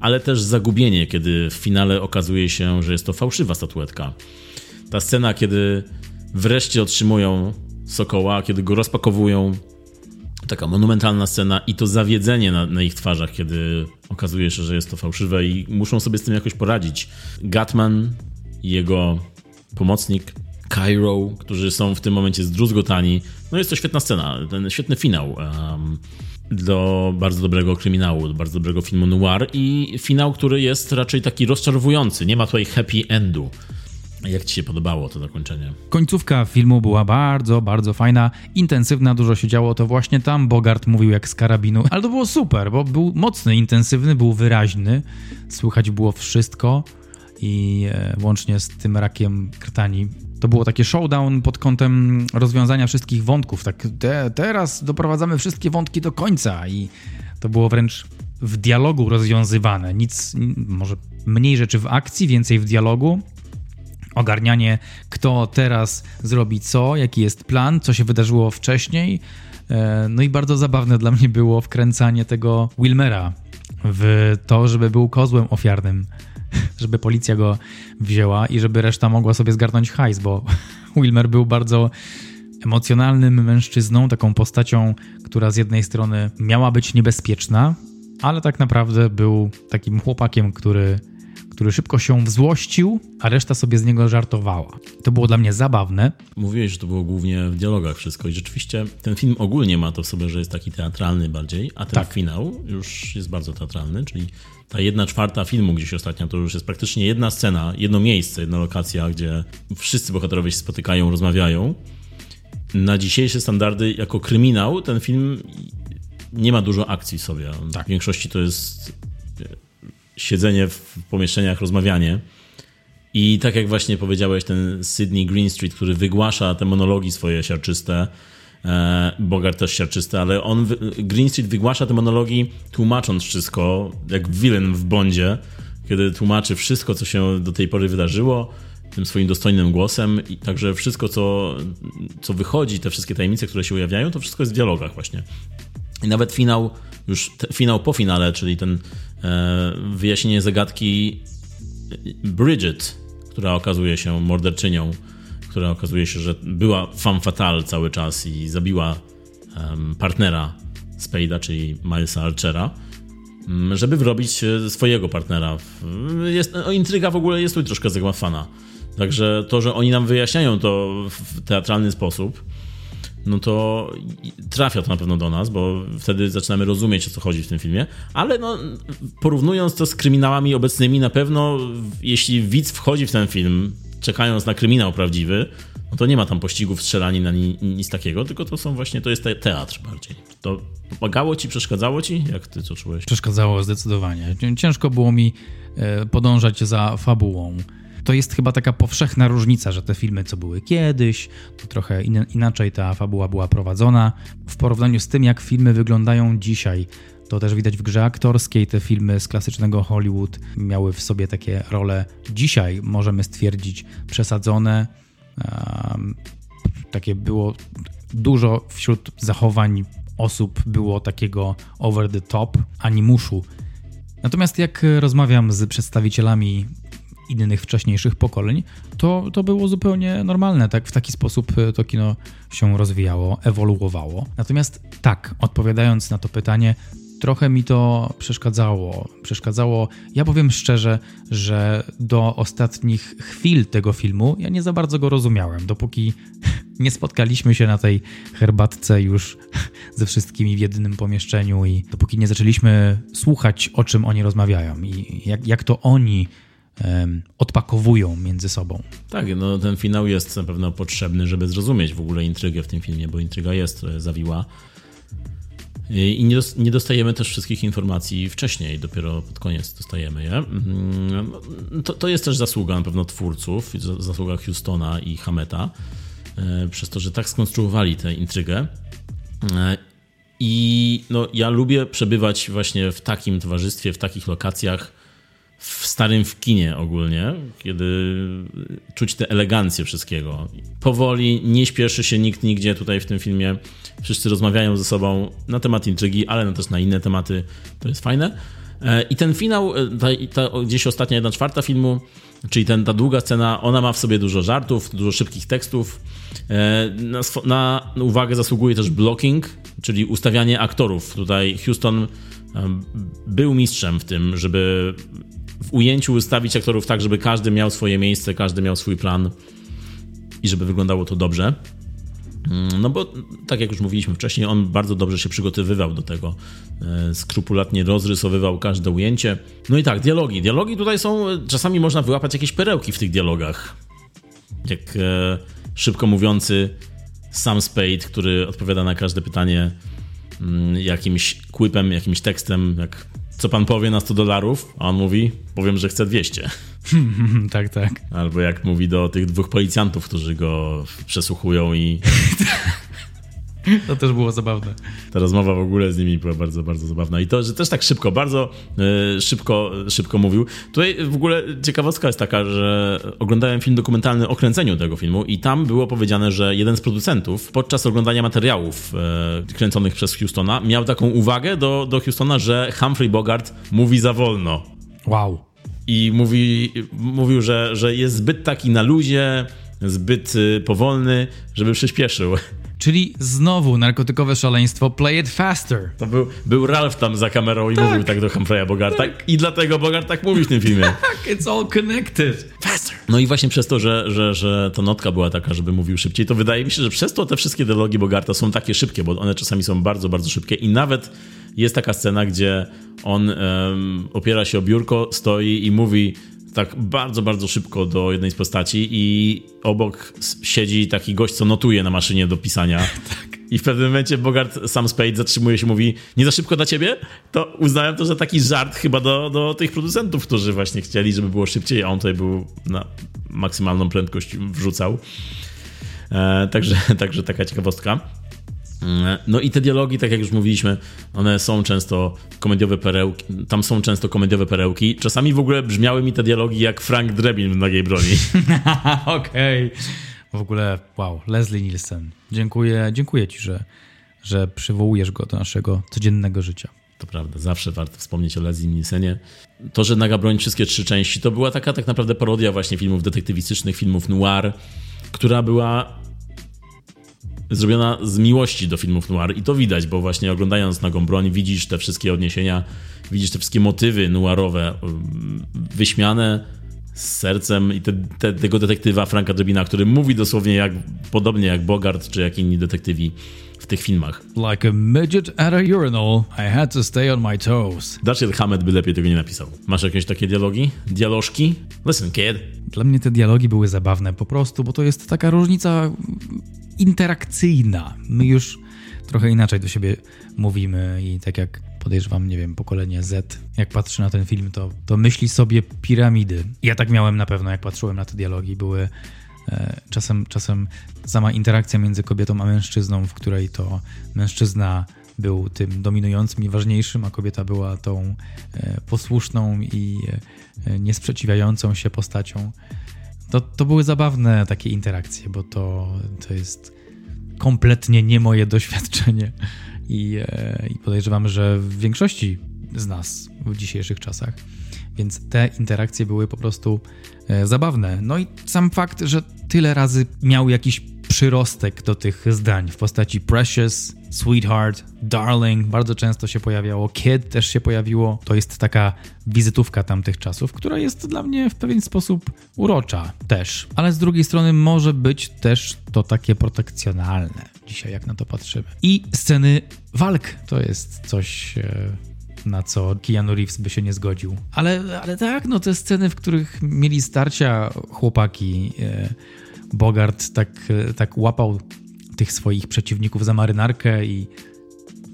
ale też zagubienie, kiedy w finale okazuje się, że jest to fałszywa statuetka. Ta scena, kiedy wreszcie otrzymują Sokoła, kiedy go rozpakowują, taka monumentalna scena i to zawiedzenie na, na, ich twarzach, kiedy okazuje się, że jest to fałszywe i muszą sobie z tym jakoś poradzić. Gatman i jego pomocnik Cairo, którzy są w tym momencie zdruzgotani. No jest to świetna scena, ten świetny finał um, do bardzo dobrego kryminału, do bardzo dobrego filmu noir i finał, który jest raczej taki rozczarowujący. Nie ma tutaj happy endu. Jak ci się podobało to zakończenie? Końcówka filmu była bardzo, bardzo fajna, intensywna, dużo się działo. To właśnie tam Bogart mówił jak z karabinu, ale to było super, bo był mocny, intensywny, był wyraźny. Słychać było wszystko i e, łącznie z tym rakiem krtani. To było takie showdown pod kątem rozwiązania wszystkich wątków. Tak, te, teraz doprowadzamy wszystkie wątki do końca i to było wręcz w dialogu rozwiązywane. Nic, może mniej rzeczy w akcji, więcej w dialogu ogarnianie, kto teraz zrobi co, jaki jest plan, co się wydarzyło wcześniej. E, no i bardzo zabawne dla mnie było wkręcanie tego Wilmera w to, żeby był kozłem ofiarnym, żeby policja go wzięła i żeby reszta mogła sobie zgarnąć hajs, bo Wilmer był bardzo emocjonalnym mężczyzną, taką postacią, która z jednej strony miała być niebezpieczna, ale tak naprawdę był takim chłopakiem, który który szybko się wzłościł, a reszta sobie z niego żartowała. To było dla mnie zabawne. Mówiłeś, że to było głównie w dialogach wszystko i rzeczywiście ten film ogólnie ma to w sobie, że jest taki teatralny bardziej, a ten tak. finał już jest bardzo teatralny, czyli ta jedna czwarta filmu gdzieś ostatnio to już jest praktycznie jedna scena, jedno miejsce, jedna lokacja, gdzie wszyscy bohaterowie się spotykają, rozmawiają. Na dzisiejsze standardy, jako kryminał, ten film nie ma dużo akcji w sobie. Tak. W większości to jest siedzenie w pomieszczeniach, rozmawianie. I tak jak właśnie powiedziałeś, ten Sydney Green Street, który wygłasza te monologi swoje siarczyste, e, Bogart też siarczysty, ale on, Green Street wygłasza te monologi tłumacząc wszystko, jak villain w Bondzie, kiedy tłumaczy wszystko, co się do tej pory wydarzyło, tym swoim dostojnym głosem i także wszystko, co, co wychodzi, te wszystkie tajemnice, które się ujawniają, to wszystko jest w dialogach właśnie. I nawet finał, już finał po finale, czyli ten wyjaśnienie zagadki Bridget, która okazuje się morderczynią, która okazuje się, że była femme fatale cały czas i zabiła partnera Spade'a, czyli Milesa Archera, żeby wrobić e, swojego partnera. Jest, no, intryga w ogóle jest tu troszkę zagłafana. Także to, że oni nam wyjaśniają to w teatralny sposób, no to trafia to na pewno do nas, bo wtedy zaczynamy rozumieć, o co chodzi w tym filmie. Ale no, porównując to z kryminałami obecnymi, na pewno jeśli widz wchodzi w ten film, czekając na kryminał prawdziwy, no to nie ma tam pościgów, strzelani na ni nic takiego, tylko to są właśnie, to jest te teatr bardziej. To pomagało ci, przeszkadzało ci? Jak ty co czułeś? Przeszkadzało zdecydowanie. Ciężko było mi e, podążać za fabułą to jest chyba taka powszechna różnica, że te filmy, co były kiedyś, to trochę in, inaczej ta fabuła była prowadzona. W porównaniu z tym, jak filmy wyglądają dzisiaj, to też widać w grze aktorskiej. Te filmy z klasycznego Hollywood miały w sobie takie role dzisiaj, możemy stwierdzić, przesadzone. Um, takie było dużo wśród zachowań osób było takiego over the top animuszu. Natomiast jak rozmawiam z przedstawicielami innych wcześniejszych pokoleń, to, to było zupełnie normalne. Tak, w taki sposób to kino się rozwijało, ewoluowało. Natomiast tak, odpowiadając na to pytanie, trochę mi to przeszkadzało. Przeszkadzało, ja powiem szczerze, że do ostatnich chwil tego filmu ja nie za bardzo go rozumiałem, dopóki nie spotkaliśmy się na tej herbatce już ze wszystkimi w jednym pomieszczeniu i dopóki nie zaczęliśmy słuchać, o czym oni rozmawiają i jak, jak to oni odpakowują między sobą. Tak, no ten finał jest na pewno potrzebny, żeby zrozumieć w ogóle intrygę w tym filmie, bo intryga jest zawiła. I nie dostajemy też wszystkich informacji wcześniej, dopiero pod koniec dostajemy je. Mm, to, to jest też zasługa na pewno twórców, zasługa Houstona i Hameta, e, przez to, że tak skonstruowali tę intrygę. E, I no, ja lubię przebywać właśnie w takim towarzystwie, w takich lokacjach, starym w kinie ogólnie, kiedy czuć tę elegancję wszystkiego. Powoli, nie śpieszy się nikt nigdzie tutaj w tym filmie. Wszyscy rozmawiają ze sobą na temat intrygi, ale no też na inne tematy. To jest fajne. E, I ten finał, e, ta, ta gdzieś ostatnia jedna czwarta filmu, czyli ten, ta długa scena, ona ma w sobie dużo żartów, dużo szybkich tekstów. E, na, na uwagę zasługuje też blocking, czyli ustawianie aktorów. Tutaj Houston był mistrzem w tym, żeby w ujęciu ustawić aktorów tak, żeby każdy miał swoje miejsce, każdy miał swój plan i żeby wyglądało to dobrze. Mm, no bo, tak jak już mówiliśmy wcześniej, on bardzo dobrze się przygotowywał do tego. E, skrupulatnie rozrysowywał każde ujęcie. No i tak, dialogi. Dialogi tutaj są, czasami można wyłapać jakieś perełki w tych dialogach. Jak e, szybko mówiący Sam Spade, który odpowiada na każde pytanie mm, jakimś quipem, jakimś tekstem, jak co pan powie na 100 dolarów, a on mówi, powiem, że chce 200. tak, tak. Albo jak mówi do tych dwóch policjantów, którzy go przesłuchują i... To też było zabawne. Ta rozmowa w ogóle z nimi była bardzo, bardzo zabawna. I to, że też tak szybko, bardzo e, szybko, szybko mówił. Tutaj w ogóle ciekawostka jest taka, że oglądałem film dokumentalny o kręceniu tego filmu i tam było powiedziane, że jeden z producentów podczas oglądania materiałów e, kręconych przez Houstona miał taką uwagę do, do Houstona, że Humphrey Bogart mówi za wolno. Wow. I mówi, mówił, że, że jest zbyt taki na luzie, zbyt y, powolny, żeby przyspieszył. Czyli znowu narkotykowe szaleństwo Play It Faster. To był, był Ralph tam za kamerą i tak. mówił tak do Humphreya Bogarta. Tak. I dlatego Bogart tak mówi w tym filmie. Tak, it's all connected. Faster. No i właśnie przez to, że, że, że ta notka była taka, żeby mówił szybciej, to wydaje mi się, że przez to te wszystkie dialogi Bogarta są takie szybkie, bo one czasami są bardzo, bardzo szybkie i nawet jest taka scena, gdzie on um, opiera się o biurko, stoi i mówi tak bardzo, bardzo szybko do jednej z postaci i obok siedzi taki gość, co notuje na maszynie do pisania. tak. I w pewnym momencie Bogart sam Spade zatrzymuje się mówi, nie za szybko dla ciebie? To uznałem to za taki żart chyba do, do tych producentów, którzy właśnie chcieli, żeby było szybciej, a on tutaj był na maksymalną prędkość wrzucał. E, także, także taka ciekawostka. No i te dialogi, tak jak już mówiliśmy, one są często komediowe perełki, tam są często komediowe perełki. Czasami w ogóle brzmiały mi te dialogi jak Frank Drebin w Nagiej Broni. Okej. Okay. W ogóle, wow, Leslie Nielsen. Dziękuję, dziękuję ci, że, że przywołujesz go do naszego codziennego życia. To prawda, zawsze warto wspomnieć o Leslie Nielsenie. To, że Naga Broń wszystkie trzy części, to była taka tak naprawdę parodia właśnie filmów detektywistycznych, filmów noir, która była zrobiona z miłości do filmów noir i to widać, bo właśnie oglądając Nagą Broń widzisz te wszystkie odniesienia, widzisz te wszystkie motywy noirowe mm, wyśmiane z sercem i te, te, tego detektywa Franka Drebina, który mówi dosłownie jak, podobnie jak Bogart czy jak inni detektywi tych filmach. Like a midget at a urinal, I had to stay on my toes. Dashiell Hammett by lepiej tego nie napisał. Masz jakieś takie dialogi? Dialożki? Listen, kid. Dla mnie te dialogi były zabawne po prostu, bo to jest taka różnica interakcyjna. My już trochę inaczej do siebie mówimy i tak jak podejrzewam, nie wiem, pokolenie Z, jak patrzy na ten film, to, to myśli sobie piramidy. Ja tak miałem na pewno, jak patrzyłem na te dialogi. Były czasem, czasem sama interakcja między kobietą a mężczyzną, w której to mężczyzna był tym dominującym i ważniejszym, a kobieta była tą e, posłuszną i e, niesprzeciwiającą się postacią. To, to były zabawne takie interakcje, bo to, to jest kompletnie nie moje doświadczenie. i, e, i podejrzewam, że w większości z nas w dzisiejszych czasach. Więc te interakcje były po prostu e, zabawne. No i sam fakt, że tyle razy miał jakiś przyrostek do tych zdań w postaci precious, sweetheart, darling, bardzo często się pojawiało, kid też się pojawiło. To jest taka wizytówka tamtych czasów, która jest dla mnie w pewien sposób urocza też. Ale z drugiej strony może być też to takie protekcjonalne dzisiaj, jak na to patrzymy. I sceny walk to jest coś e, na co Keanu Reeves by się nie zgodził. Ale, ale tak, no te sceny, w których mieli starcia chłopaki, e, Bogart tak, e, tak łapał tych swoich przeciwników za marynarkę i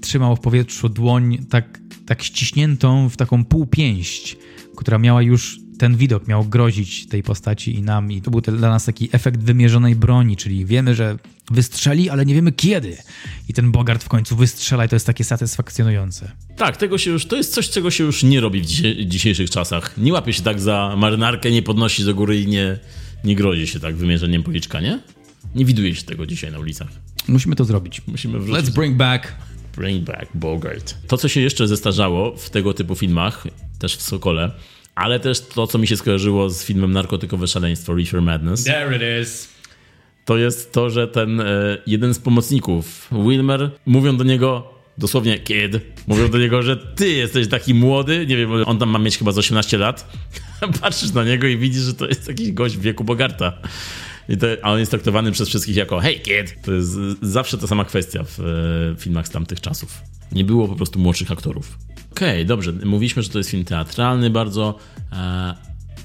trzymał w powietrzu dłoń tak, tak ściśniętą w taką półpięść, która miała już ten widok miał grozić tej postaci i nam, i to był dla nas taki efekt wymierzonej broni, czyli wiemy, że wystrzeli, ale nie wiemy kiedy. I ten Bogart w końcu wystrzela i to jest takie satysfakcjonujące. Tak, tego się już, to jest coś, czego się już nie robi w dzisiejszych czasach. Nie łapie się tak za marynarkę, nie podnosi do góry i nie, nie grozi się tak wymierzeniem policzka, nie? Nie widuje się tego dzisiaj na ulicach. Musimy to zrobić. Musimy wrzucić. Let's bring back Bring back Bogart. To, co się jeszcze zestarzało w tego typu filmach, też w Sokole, ale też to, co mi się skojarzyło z filmem Narkotykowe Szaleństwo, Reefer Madness. There it is. To jest to, że ten e, jeden z pomocników, Wilmer, mówią do niego dosłownie kid, mówią do niego, że ty jesteś taki młody, nie wiem, on tam ma mieć chyba z 18 lat. Patrzysz na niego i widzisz, że to jest jakiś gość w wieku Bogarta. I to, a on jest traktowany przez wszystkich jako hey kid. To jest zawsze ta sama kwestia w e, filmach z tamtych czasów. Nie było po prostu młodszych aktorów. Okej, okay, dobrze. Mówiliśmy, że to jest film teatralny bardzo, e,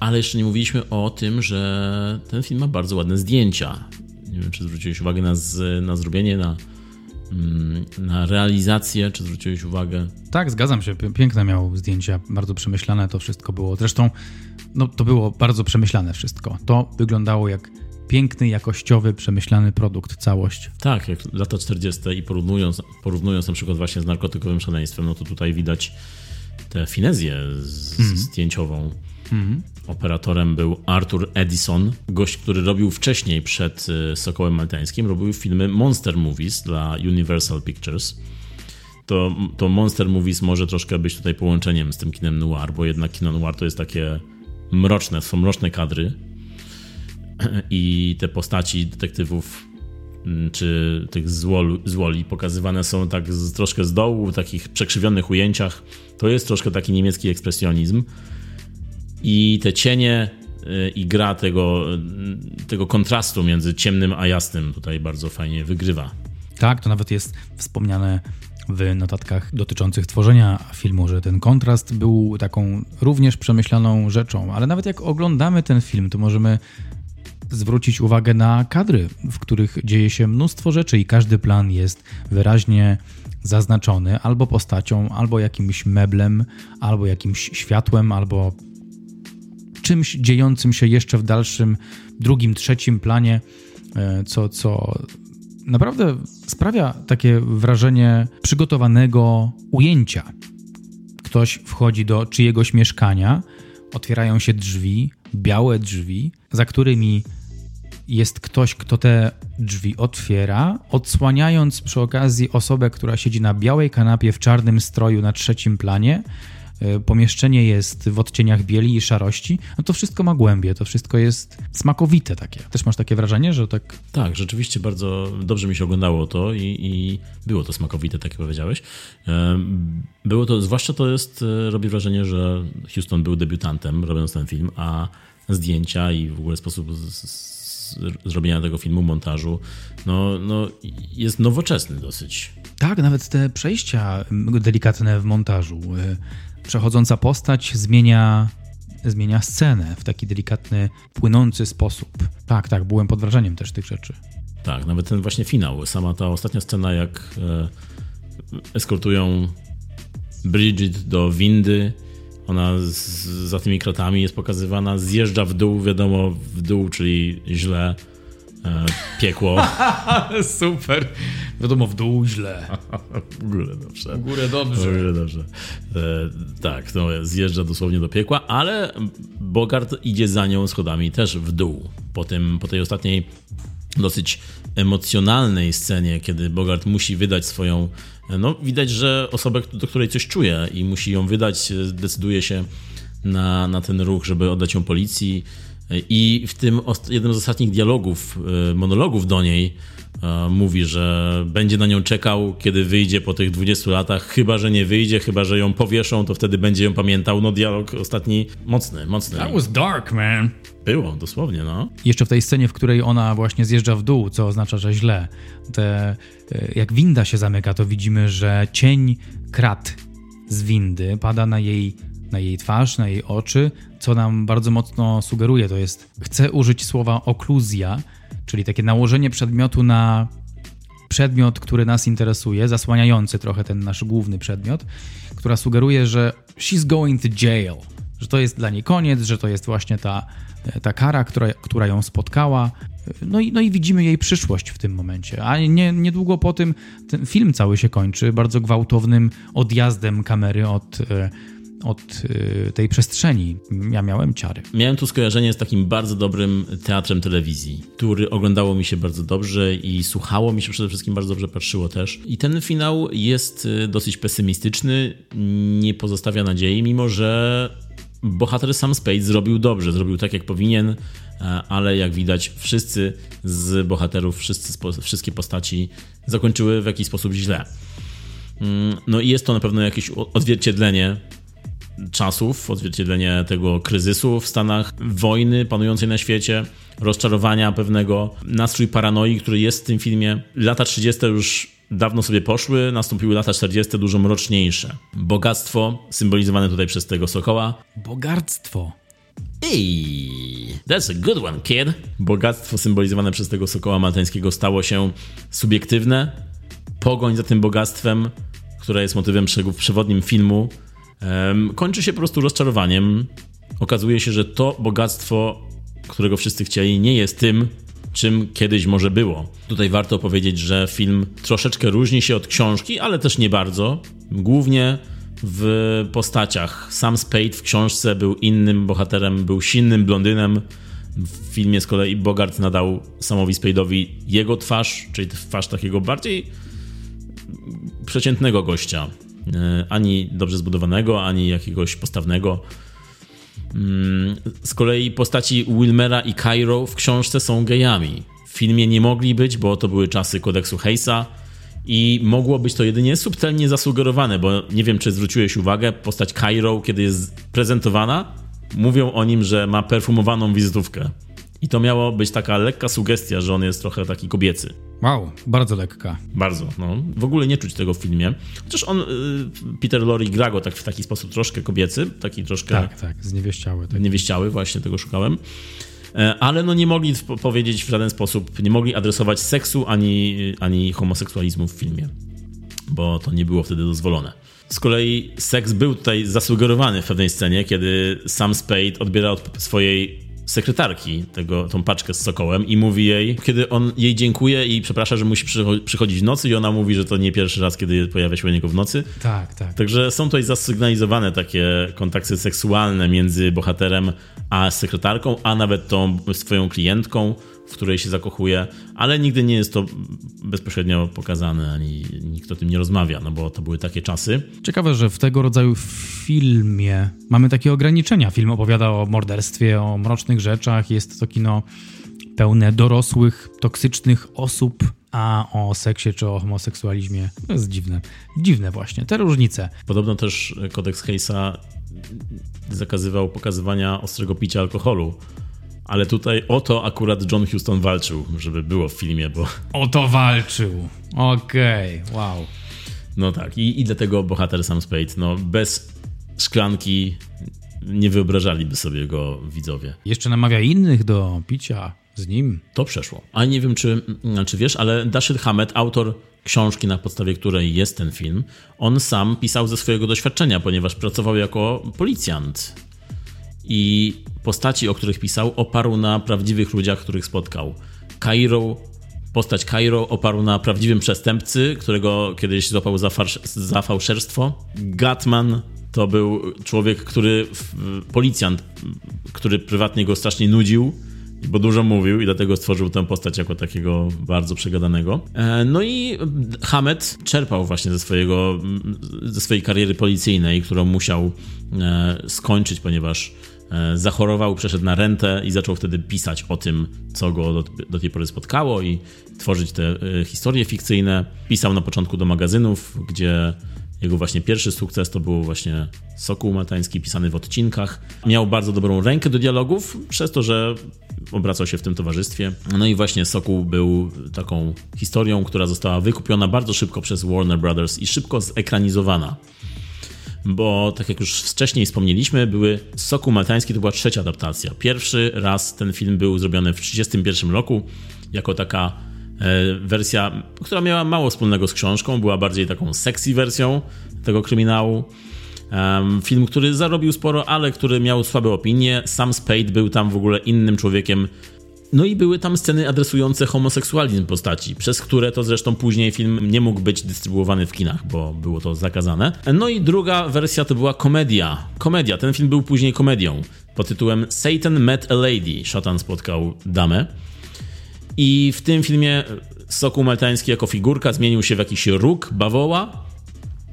ale jeszcze nie mówiliśmy o tym, że ten film ma bardzo ładne zdjęcia. Nie wiem, czy zwróciłeś uwagę na, z, na zrobienie, na, mm, na realizację, czy zwróciłeś uwagę? Tak, zgadzam się. Piękne miał zdjęcia, bardzo przemyślane to wszystko było. Zresztą no, to było bardzo przemyślane wszystko. To wyglądało jak piękny, jakościowy, przemyślany produkt, całość. Tak, jak lata 40. i porównując, porównując na przykład właśnie z narkotykowym szaleństwem, no to tutaj widać tę finezję z, mm. zdjęciową. Mm. Operatorem był Arthur Edison, gość, który robił wcześniej przed y, Sokołem Maltańskim, robił filmy Monster Movies dla Universal Pictures. To, to Monster Movies może troszkę być tutaj połączeniem z tym kinem noir, bo jednak kino noir to jest takie mroczne, są mroczne kadry, i te postaci detektywów mm, czy tych złol, złoli pokazywane są tak z, troszkę z dołu, w takich przekrzywionych ujęciach. To jest troszkę taki niemiecki ekspresjonizm. I te cienie y, i gra tego, y, tego kontrastu między ciemnym a jasnym tutaj bardzo fajnie wygrywa. Tak, to nawet jest wspomniane w notatkach dotyczących tworzenia filmu, że ten kontrast był taką również przemyślaną rzeczą, ale nawet jak oglądamy ten film, to możemy zwrócić uwagę na kadry, w których dzieje się mnóstwo rzeczy i każdy plan jest wyraźnie zaznaczony albo postacią, albo jakimś meblem, albo jakimś światłem, albo czymś dziejącym się jeszcze w dalszym, drugim, trzecim planie, e, co, co naprawdę sprawia takie wrażenie przygotowanego ujęcia. Ktoś wchodzi do czyjegoś mieszkania, otwierają się drzwi, białe drzwi, za którymi jest ktoś, kto te drzwi otwiera, odsłaniając przy okazji osobę, która siedzi na białej kanapie w czarnym stroju na trzecim planie. E, pomieszczenie jest w odcieniach bieli i szarości. No to wszystko ma głębie, to wszystko jest smakowite takie. Też masz takie wrażenie, że tak. Tak, rzeczywiście bardzo dobrze mi się oglądało to i, i było to smakowite, tak jak powiedziałeś. E, było to, zwłaszcza to jest, e, robi wrażenie, że Houston był debiutantem robiąc ten film, a zdjęcia i w ogóle sposób zrobienia tego filmu, montażu, no, no jest nowoczesny dosyć. Tak, nawet te przejścia delikatne w montażu. E, przechodząca postać zmienia, zmienia scenę w taki delikatny, płynący sposób. Tak, tak, byłem pod wrażeniem też tych rzeczy. Tak, nawet ten właśnie finał, sama ta ostatnia scena, jak e, eskortują Bridget do windy, ona z, za tymi kratami jest pokazywana, zjeżdża w dół, wiadomo, w dół, czyli źle, e, piekło. Super. Wiadomo, w dół źle. w górę dobrze. W górę dobrze. W górę dobrze. E, tak, no, zjeżdża dosłownie do piekła, ale Bogart idzie za nią schodami też w dół. Po, tym, po tej ostatniej dosyć emocjonalnej scenie, kiedy Bogart musi wydać swoją. No, widać, że osobę, do której coś czuje i musi ją wydać, decyduje się na, na ten ruch, żeby oddać ją policji. I w tym jednym z ostatnich dialogów, e, monologów do niej, mówi, że będzie na nią czekał, kiedy wyjdzie po tych 20 latach, chyba że nie wyjdzie, chyba że ją powieszą, to wtedy będzie ją pamiętał. No, dialog ostatni mocny, mocny. That was dark, man. Było, dosłownie, no. Jeszcze w tej scenie, w której ona właśnie zjeżdża w dół, co oznacza, że źle. Te, e, jak winda się zamyka, to widzimy, że cień krat z windy pada na jej na jej twarz, na jej oczy, co nam bardzo mocno sugeruje. To jest, chcę użyć słowa okluzja, czyli takie nałożenie przedmiotu na przedmiot, który nas interesuje, zasłaniający trochę ten nasz główny przedmiot, która sugeruje, że she's going to jail, że to jest dla niej koniec, że to jest właśnie ta, ta kara, która, która ją spotkała. No i, no i widzimy jej przyszłość w tym momencie. A nie, niedługo po tym ten film cały się kończy bardzo gwałtownym odjazdem kamery od e, od y, tej przestrzeni. Ja miałem ciary. Miałem tu skojarzenie z takim bardzo dobrym teatrem telewizji, który oglądało mi się bardzo dobrze i słuchało mi się przede wszystkim bardzo dobrze patrzyło też. I ten finał jest y, dosyć pesymistyczny, nie pozostawia nadziei, mimo że bohater Sam Spade zrobił dobrze, zrobił tak jak powinien, e, ale jak widać wszyscy z bohaterów, wszyscy, wszystkie postaci zakończyły w jakiś sposób źle. Mm, no i jest to na pewno jakieś odzwierciedlenie czasów, odzwierciedlenie tego kryzysu w Stanach, wojny panującej na świecie, rozczarowania pewnego, nastrój paranoi, który jest w tym filmie. Lata 30. już dawno sobie poszły, nastąpiły lata 40. dużo mroczniejsze. Bogactwo, symbolizowane tutaj przez tego sokoła. Bogactwo. Ej, that's a good one, kid. Bogactwo symbolizowane przez tego sokoła maltańskiego stało się subiektywne. Pogoń za tym bogactwem, które jest motywem przewodnim filmu, kończy się po prostu rozczarowaniem. Okazuje się, że to bogactwo, którego wszyscy chcieli, nie jest tym, czym kiedyś może było. Tutaj warto powiedzieć, że film troszeczkę różni się od książki, ale też nie bardzo. Głównie w postaciach. Sam Spade w książce był innym bohaterem, był silnym blondynem. W filmie z kolei Bogart nadał Samowi Spade'owi jego twarz, czyli twarz takiego bardziej przeciętnego gościa. E, ani dobrze zbudowanego, ani jakiegoś postawnego. Mm, z kolei postaci Wilmera i Cairo w książce są gejami. W filmie nie mogli być, bo to były czasy kodeksu Hayesa i mogło być to jedynie subtelnie zasugerowane, bo nie wiem, czy zwróciłeś uwagę, postać Cairo, kiedy jest prezentowana, mówią o nim, że ma perfumowaną wizytówkę. I to miało być taka lekka sugestia, że on jest trochę taki kobiecy. Wow, bardzo lekka. Bardzo, no. W ogóle nie czuć tego w filmie. Chociaż on, y, Peter Lorre gra go tak w taki sposób troszkę kobiecy, taki troszkę... Tak, tak, zniewieściały. Tak. Zniewieściały, właśnie tego szukałem. E, ale no nie mogli powiedzieć w żaden sposób, nie mogli adresować seksu ani, ani homoseksualizmu w filmie, bo to nie było wtedy dozwolone. Z kolei seks był tutaj zasugerowany w pewnej scenie, kiedy Sam Spade odbiera od swojej sekretarki tego, tą paczkę z sokołem i mówi jej, kiedy on jej dziękuję i przeprasza, że musi przychodzić w nocy i ona mówi, że to nie pierwszy raz, kiedy pojawia się u niego w nocy. Tak, tak. Także są tutaj zasygnalizowane takie kontakty seksualne między bohaterem a sekretarką, a nawet tą swoją klientką, w której się zakochuje, ale nigdy nie jest to bezpośrednio pokazane, ani nikt o tym nie rozmawia, no bo to były takie czasy. Ciekawe, że w tego rodzaju filmie mamy takie ograniczenia. Film opowiada o morderstwie, o mrocznych rzeczach, jest to kino pełne dorosłych, toksycznych osób, a o seksie czy o homoseksualizmie to jest dziwne. Dziwne właśnie, te różnice. Podobno też kodeks Hayesa zakazywał pokazywania ostrego picia alkoholu ale tutaj o to akurat John Huston walczył, żeby było w filmie, bo... O to walczył. Okej, okay. wow. No tak, i, i dlatego bohater Sam Spade, no bez szklanki nie wyobrażaliby sobie go widzowie. Jeszcze namawia innych do picia z nim. To przeszło. A nie wiem, czy, czy wiesz, ale Dashid Hamed, autor książki, na podstawie której jest ten film, on sam pisał ze swojego doświadczenia, ponieważ pracował jako policjant i postaci, o których pisał, oparł na prawdziwych ludziach, których spotkał. Cairo, postać Cairo oparł na prawdziwym przestępcy, którego kiedyś złapał za, za fałszerstwo. Gatman to był człowiek, który, policjant, który prywatnie go strasznie nudził bo dużo mówił i dlatego stworzył tę postać jako takiego bardzo przegadanego. E, no i Hamed czerpał właśnie ze, swojego, ze swojej kariery policyjnej, którą musiał e, skończyć, ponieważ zachorował, przeszedł na rentę i zaczął wtedy pisać o tym, co go do, do tej pory spotkało i tworzyć te historie fikcyjne. Pisał na początku do magazynów, gdzie jego właśnie pierwszy sukces to był właśnie Sokół Maltański, pisany w odcinkach. Miał bardzo dobrą rękę do dialogów, przez to, że obracał się w tym towarzystwie. No i właśnie Sokół był taką historią, która została wykupiona bardzo szybko przez Warner Brothers i szybko zekranizowana. Bo tak jak już wcześniej wspomnieliśmy, były Sokół Maltański to była trzecia adaptacja. Pierwszy raz ten film był zrobiony w 1931 roku jako taka E, wersja, która miała mało wspólnego z książką, była bardziej taką sexy wersją tego kryminału. Film, który zarobił sporo, ale który miał słabe opinie. Sam Spade był tam w ogóle innym człowiekiem. No i były tam sceny adresujące homoseksualizm postaci, przez które to zresztą później film nie mógł być dystrybuowany w kinach, bo było to zakazane. No i druga wersja to była komedia. Komedia, ten film był później komedią pod tytułem Satan Met a Lady. Szatan spotkał damę. I w tym filmie Sokół Maltański jako figurka zmienił się w jakiś róg bawoła,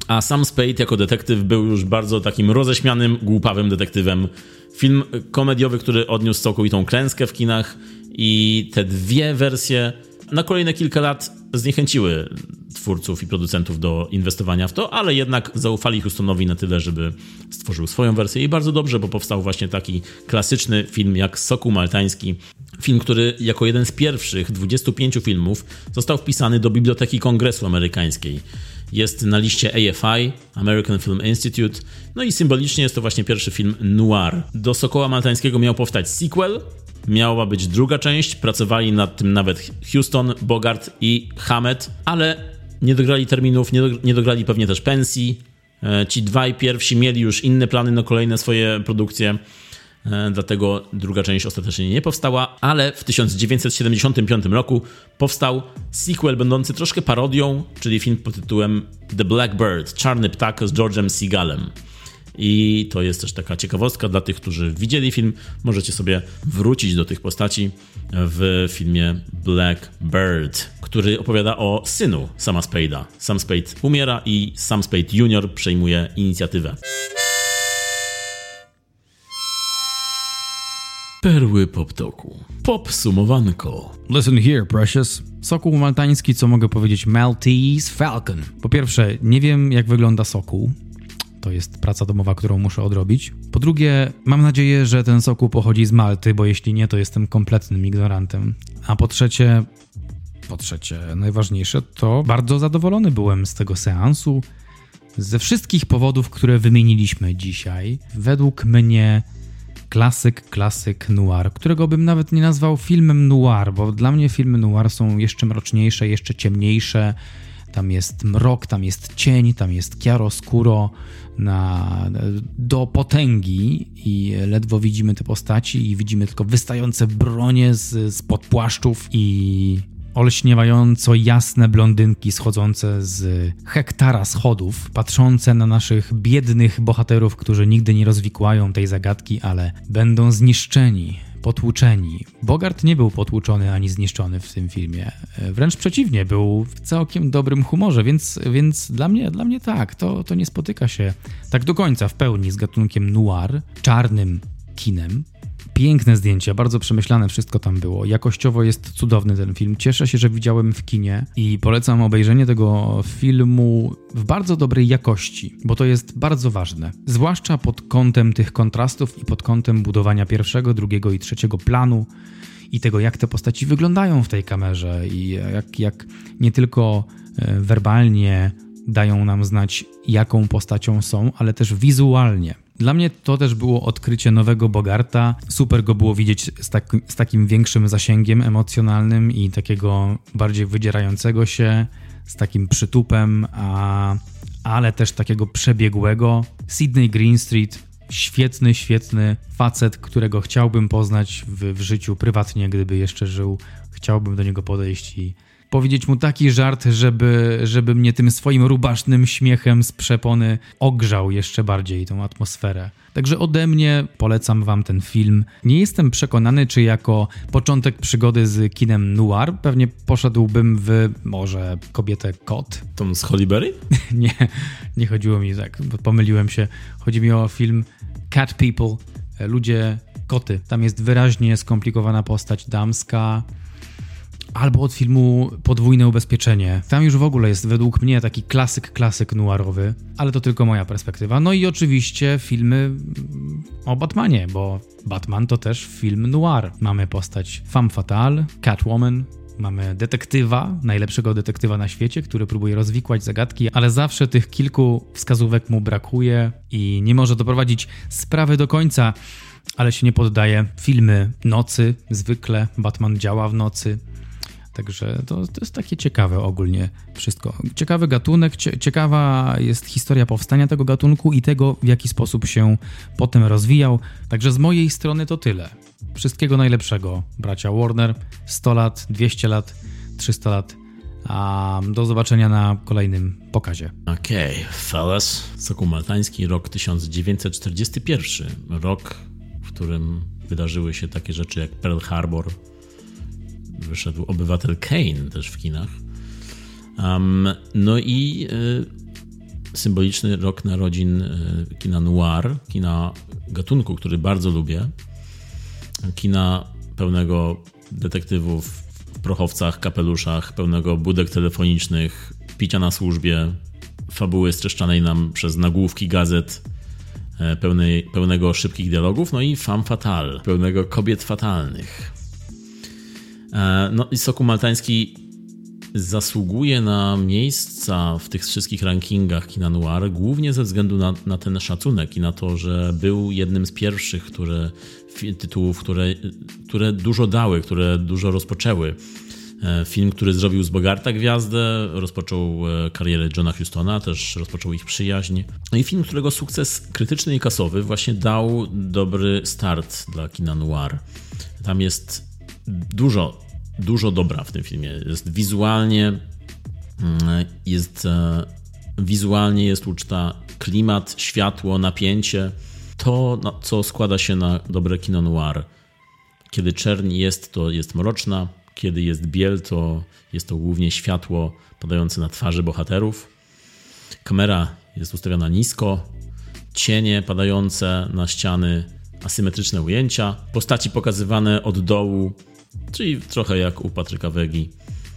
a sam Spade jako detektyw był już bardzo takim roześmianym, głupawym detektywem. Film komediowy, który odniósł całkowitą klęskę w kinach i te dwie wersje na kolejne kilka lat zniechęciły twórców i producentów do inwestowania w to, ale jednak zaufali Houstonowi na tyle, żeby stworzył swoją wersję i bardzo dobrze, bo powstał właśnie taki klasyczny film jak Sokół Maltański. Film, który jako jeden z pierwszych 25 filmów został wpisany do Biblioteki Kongresu Amerykańskiej. Jest na liście AFI, American Film Institute, no i symbolicznie jest to właśnie pierwszy film noir. Do Sokoła Maltańskiego miał powstać sequel, miała być druga część, pracowali nad tym nawet Houston, Bogart i Hammett, ale nie dograli terminów, nie, do, nie dograli pewnie też pensji. E, ci dwaj pierwsi mieli już inne plany na kolejne swoje produkcje, e, dlatego druga część ostatecznie nie powstała, ale w 1975 roku powstał sequel będący troszkę parodią, czyli film pod tytułem The Blackbird, Czarny Ptak z George'em Seagalem. I to jest też taka ciekawostka dla tych, którzy widzieli film. Możecie sobie wrócić do tych postaci w filmie Black Bird, który opowiada o synu Sama Spade'a. Sam Spade umiera i Sam Spade Jr. przejmuje inicjatywę. Perły poptoku. Popsumowanko. Listen here, precious. Sokół maltański, co mogę powiedzieć? Maltese Falcon. Po pierwsze, nie wiem jak wygląda sokół to jest praca domowa, którą muszę odrobić. Po drugie, mam nadzieję, że ten soku pochodzi z Malty, bo jeśli nie, to jestem kompletnym ignorantem. A po trzecie, po trzecie, najważniejsze, to bardzo zadowolony byłem z tego seansu. Ze wszystkich powodów, które wymieniliśmy dzisiaj, według mnie klasyk, klasyk noir, którego bym nawet nie nazwał filmem noir, bo dla mnie filmy noir są jeszcze mroczniejsze, jeszcze ciemniejsze. Tam jest mrok, tam jest cień, tam jest chiaroscuro, na, do potęgi i ledwo widzimy te postaci i widzimy tylko wystające bronie z, z pod płaszczów i olśniewająco jasne blondynki schodzące z hektara schodów, patrzące na naszych biednych bohaterów, którzy nigdy nie rozwikłają tej zagadki, ale będą zniszczeni potłuczeni. Bogart nie był potłuczony ani zniszczony w tym filmie. E, wręcz przeciwnie, był w całkiem dobrym humorze, więc, więc dla, mnie, dla mnie tak, to, to nie spotyka się tak do końca w pełni z gatunkiem noir, czarnym kinem, Piękne zdjęcia, bardzo przemyślane wszystko tam było. Jakościowo jest cudowny ten film. Cieszę się, że widziałem w kinie i polecam obejrzenie tego filmu w bardzo dobrej jakości, bo to jest bardzo ważne. Zwłaszcza pod kątem tych kontrastów i pod kątem budowania pierwszego, drugiego i trzeciego planu i tego, jak te postaci wyglądają w tej kamerze i jak, jak nie tylko e, werbalnie dają nam znać, jaką postacią są, ale też wizualnie. Dla mnie to też było odkrycie nowego Bogarta. Super go było widzieć z, tak, z takim większym zasięgiem emocjonalnym i takiego bardziej wydzierającego się, z takim przytupem, a, ale też takiego przebiegłego. Sydney Greenstreet świetny, świetny facet, którego chciałbym poznać w, w życiu prywatnie, gdyby jeszcze żył. Chciałbym do niego podejść i powiedzieć mu taki żart, żeby, żeby mnie tym swoim rubasznym śmiechem z przepony ogrzał jeszcze bardziej tą atmosferę. Także ode mnie polecam wam ten film. Nie jestem przekonany, czy jako początek przygody z kinem noir pewnie poszedłbym w może kobietę kot. Tom z Holly Berry? nie, nie chodziło mi tak, pomyliłem się. Chodzi mi o film Cat People, ludzie koty. Tam jest wyraźnie skomplikowana postać damska, albo od filmu Podwójne Ubezpieczenie. Tam już w ogóle jest według mnie taki klasyk, klasyk noirowy, ale to tylko moja perspektywa. No i oczywiście filmy o Batmanie, bo Batman to też film noir. Mamy postać femme fatale, Catwoman, Mamy detektywa, najlepszego detektywa na świecie, który próbuje rozwikłać zagadki, ale zawsze tych kilku wskazówek mu brakuje i nie może doprowadzić sprawy do końca, ale się nie poddaje. Filmy nocy, zwykle Batman działa w nocy. Także to, to jest takie ciekawe ogólnie wszystko. Ciekawy gatunek, ciekawa jest historia powstania tego gatunku i tego, w jaki sposób się potem rozwijał. Także z mojej strony to tyle. Wszystkiego najlepszego, bracia Warner. 100 lat, 200 lat, 300 lat. A do zobaczenia na kolejnym pokazie. Okej, okay, fellas. Sokół Maltański, rok 1941. Rok, w którym wydarzyły się takie rzeczy jak Pearl Harbor, wyszedł Obywatel Kane też w kinach. Um, no i y, symboliczny rok narodzin y, kina noir, kina gatunku, który bardzo lubię. Kina pełnego detektywów w prochowcach, kapeluszach, pełnego budek telefonicznych, picia na służbie, fabuły streszczanej nam przez nagłówki gazet, e, pełnej, pełnego szybkich dialogów, no i femme fatale, pełnego kobiet fatalnych. E, no i Soku Maltański zasługuje na miejsca w tych wszystkich rankingach kina noir, głównie ze względu na, na ten szacunek i na to, że był jednym z pierwszych które, tytułów, które, które dużo dały, które dużo rozpoczęły. E, film, który zrobił z Bogarta gwiazdę, rozpoczął e, karierę Johna Hustona, też rozpoczął ich przyjaźń. No i film, którego sukces krytyczny i kasowy właśnie dał dobry start dla kina noir. Tam jest dużo, dużo dobra w tym filmie. Jest wizualnie, mm, jest e, wizualnie jest uczta, klimat, światło, napięcie. To, co składa się na dobre kino noir. Kiedy czerń jest, to jest mroczna. Kiedy jest biel, to jest to głównie światło padające na twarzy bohaterów. Kamera jest ustawiona nisko, cienie padające na ściany, asymetryczne ujęcia, postaci pokazywane od dołu czyli trochę jak u Patryka Wegi.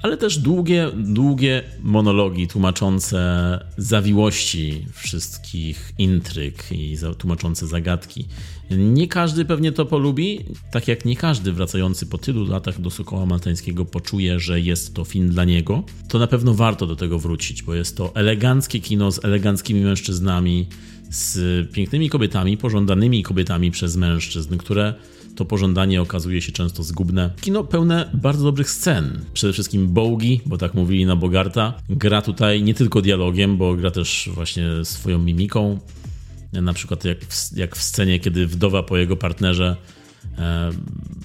Ale też długie, długie monologi tłumaczące zawiłości wszystkich intryg i tłumaczące zagadki. Nie każdy pewnie to polubi, tak jak nie każdy wracający po tylu latach do Sokoła Maltańskiego poczuje, że jest to film dla niego. To na pewno warto do tego wrócić, bo jest to eleganckie kino z eleganckimi mężczyznami, z pięknymi kobietami, pożądanymi kobietami przez mężczyzn, które to pożądanie okazuje się często zgubne. Kino pełne bardzo dobrych scen. Przede wszystkim Bogi, bo tak mówili na Bogarta, gra tutaj nie tylko dialogiem, bo gra też właśnie swoją mimiką. Na przykład jak w, jak w scenie, kiedy wdowa po jego partnerze e,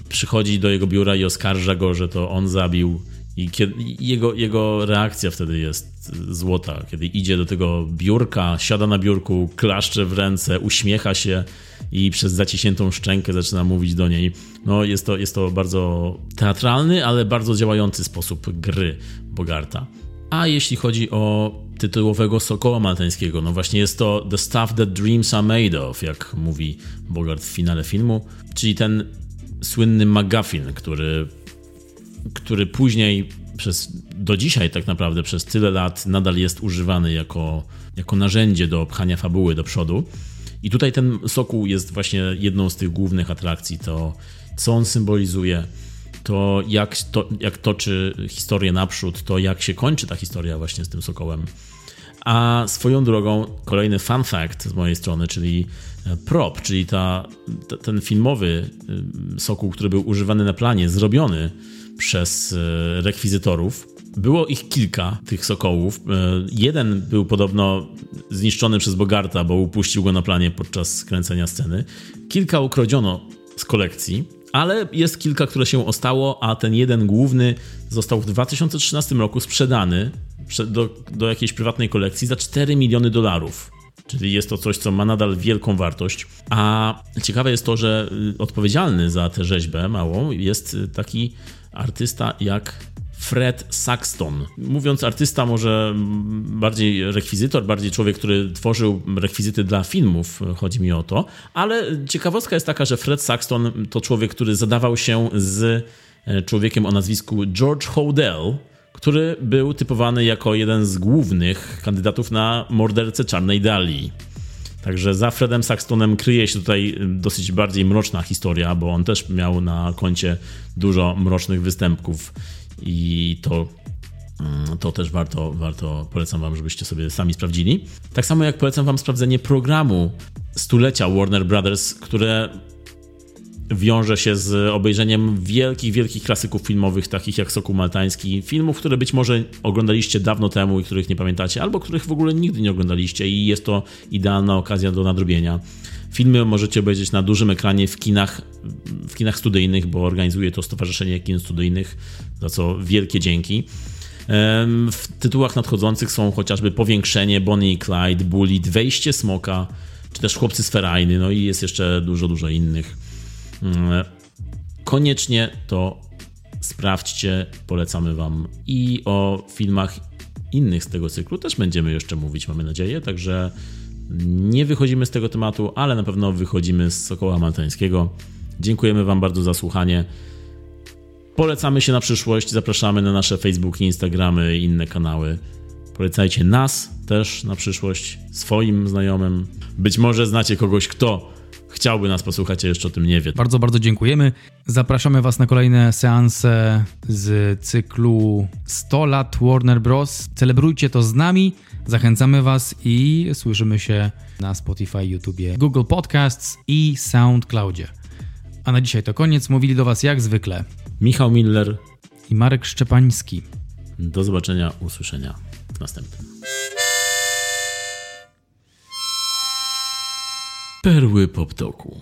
przychodzi do jego biura i oskarża go, że to on zabił i kiedy, jego, jego reakcja wtedy jest złota, kiedy idzie do tego biurka, siada na biurku, klaszcze w ręce, uśmiecha się i przez zaciśniętą szczękę zaczyna mówić do niej. No jest to, jest to bardzo teatralny, ale bardzo działający sposób gry Bogarta. A jeśli chodzi o tytułowego Sokoła Maltańskiego, no właśnie jest to The Stuff That Dreams Are Made Of, jak mówi Bogart w finale filmu, czyli ten słynny McGuffin, który który później przez, do dzisiaj tak naprawdę przez tyle lat nadal jest używany jako, jako narzędzie do pchania fabuły do przodu. I tutaj ten sokół jest właśnie jedną z tych głównych atrakcji. To, co on symbolizuje, to jak, to jak toczy historię naprzód, to jak się kończy ta historia właśnie z tym sokołem. A swoją drogą, kolejny fun fact z mojej strony, czyli e, prop, czyli ta, ten filmowy e, sokół, który był używany na planie, zrobiony przez e, rekwizytorów. Było ich kilka, tych sokołów. E, jeden był podobno zniszczony przez Bogarta, bo upuścił go na planie podczas kręcenia sceny. Kilka ukradziono z kolekcji, ale jest kilka, które się ostało, a ten jeden główny został w 2013 roku sprzedany do, do jakiejś prywatnej kolekcji za 4 miliony dolarów. Czyli jest to coś, co ma nadal wielką wartość. A ciekawe jest to, że y, odpowiedzialny za tę rzeźbę małą jest taki artysta jak Fred Saxton. Mówiąc artysta, może bardziej rekwizytor, bardziej człowiek, który tworzył rekwizyty dla filmów, chodzi mi o to. Ale ciekawostka jest taka, że Fred Saxton to człowiek, który zadawał się z człowiekiem o nazwisku George Hodel, który był typowany jako jeden z głównych kandydatów na mordercę Czarnej Dali. Także za Fredem Saxtonem kryje się tutaj dosyć bardziej mroczna historia, bo on też miał na koncie dużo mrocznych występków i to mm, to też warto, warto, polecam wam, żebyście sobie sami sprawdzili. Tak samo jak polecam wam sprawdzenie programu stulecia Warner Brothers, które wiąże się z obejrzeniem wielkich, wielkich klasyków filmowych, takich jak Sokół Maltański, filmów, które być może oglądaliście dawno temu i których nie pamiętacie, albo których w ogóle nigdy nie oglądaliście i jest to idealna okazja do nadrobienia. Filmy możecie obejrzeć na dużym ekranie w kinach, w kinach studyjnych, bo organizuje to Stowarzyszenie Kin Studyjnych, za co wielkie dzięki. W tytułach nadchodzących są chociażby Powiększenie, Bonnie i Clyde, Bullet, Wejście Smoka, czy też Chłopcy z Ferajny, no i jest jeszcze dużo, dużo innych. Mm, koniecznie to sprawdźcie, polecamy Wam. I o filmach innych z tego cyklu też będziemy jeszcze mówić, mamy nadzieję. Także nie wychodzimy z tego tematu, ale na pewno wychodzimy z Sokoła Maltańskiego. Dziękujemy Wam bardzo za słuchanie. Polecamy się na przyszłość, zapraszamy na nasze Facebooki, Instagramy i inne kanały. Polecajcie nas też na przyszłość swoim znajomym. Być może znacie kogoś, kto chciałby nas posłuchać, a jeszcze o tym nie wie. Bardzo, bardzo dziękujemy. Zapraszamy Was na kolejne seanse z cyklu 100 lat Warner Bros. Celebrujcie to z nami. Zachęcamy Was i słyszymy się na Spotify, YouTube, Google Podcasts i SoundCloudzie. A na dzisiaj to koniec. Mówili do Was jak zwykle Michał Miller i Marek Szczepański. Do zobaczenia, usłyszenia w następnym. Perły Poptoku.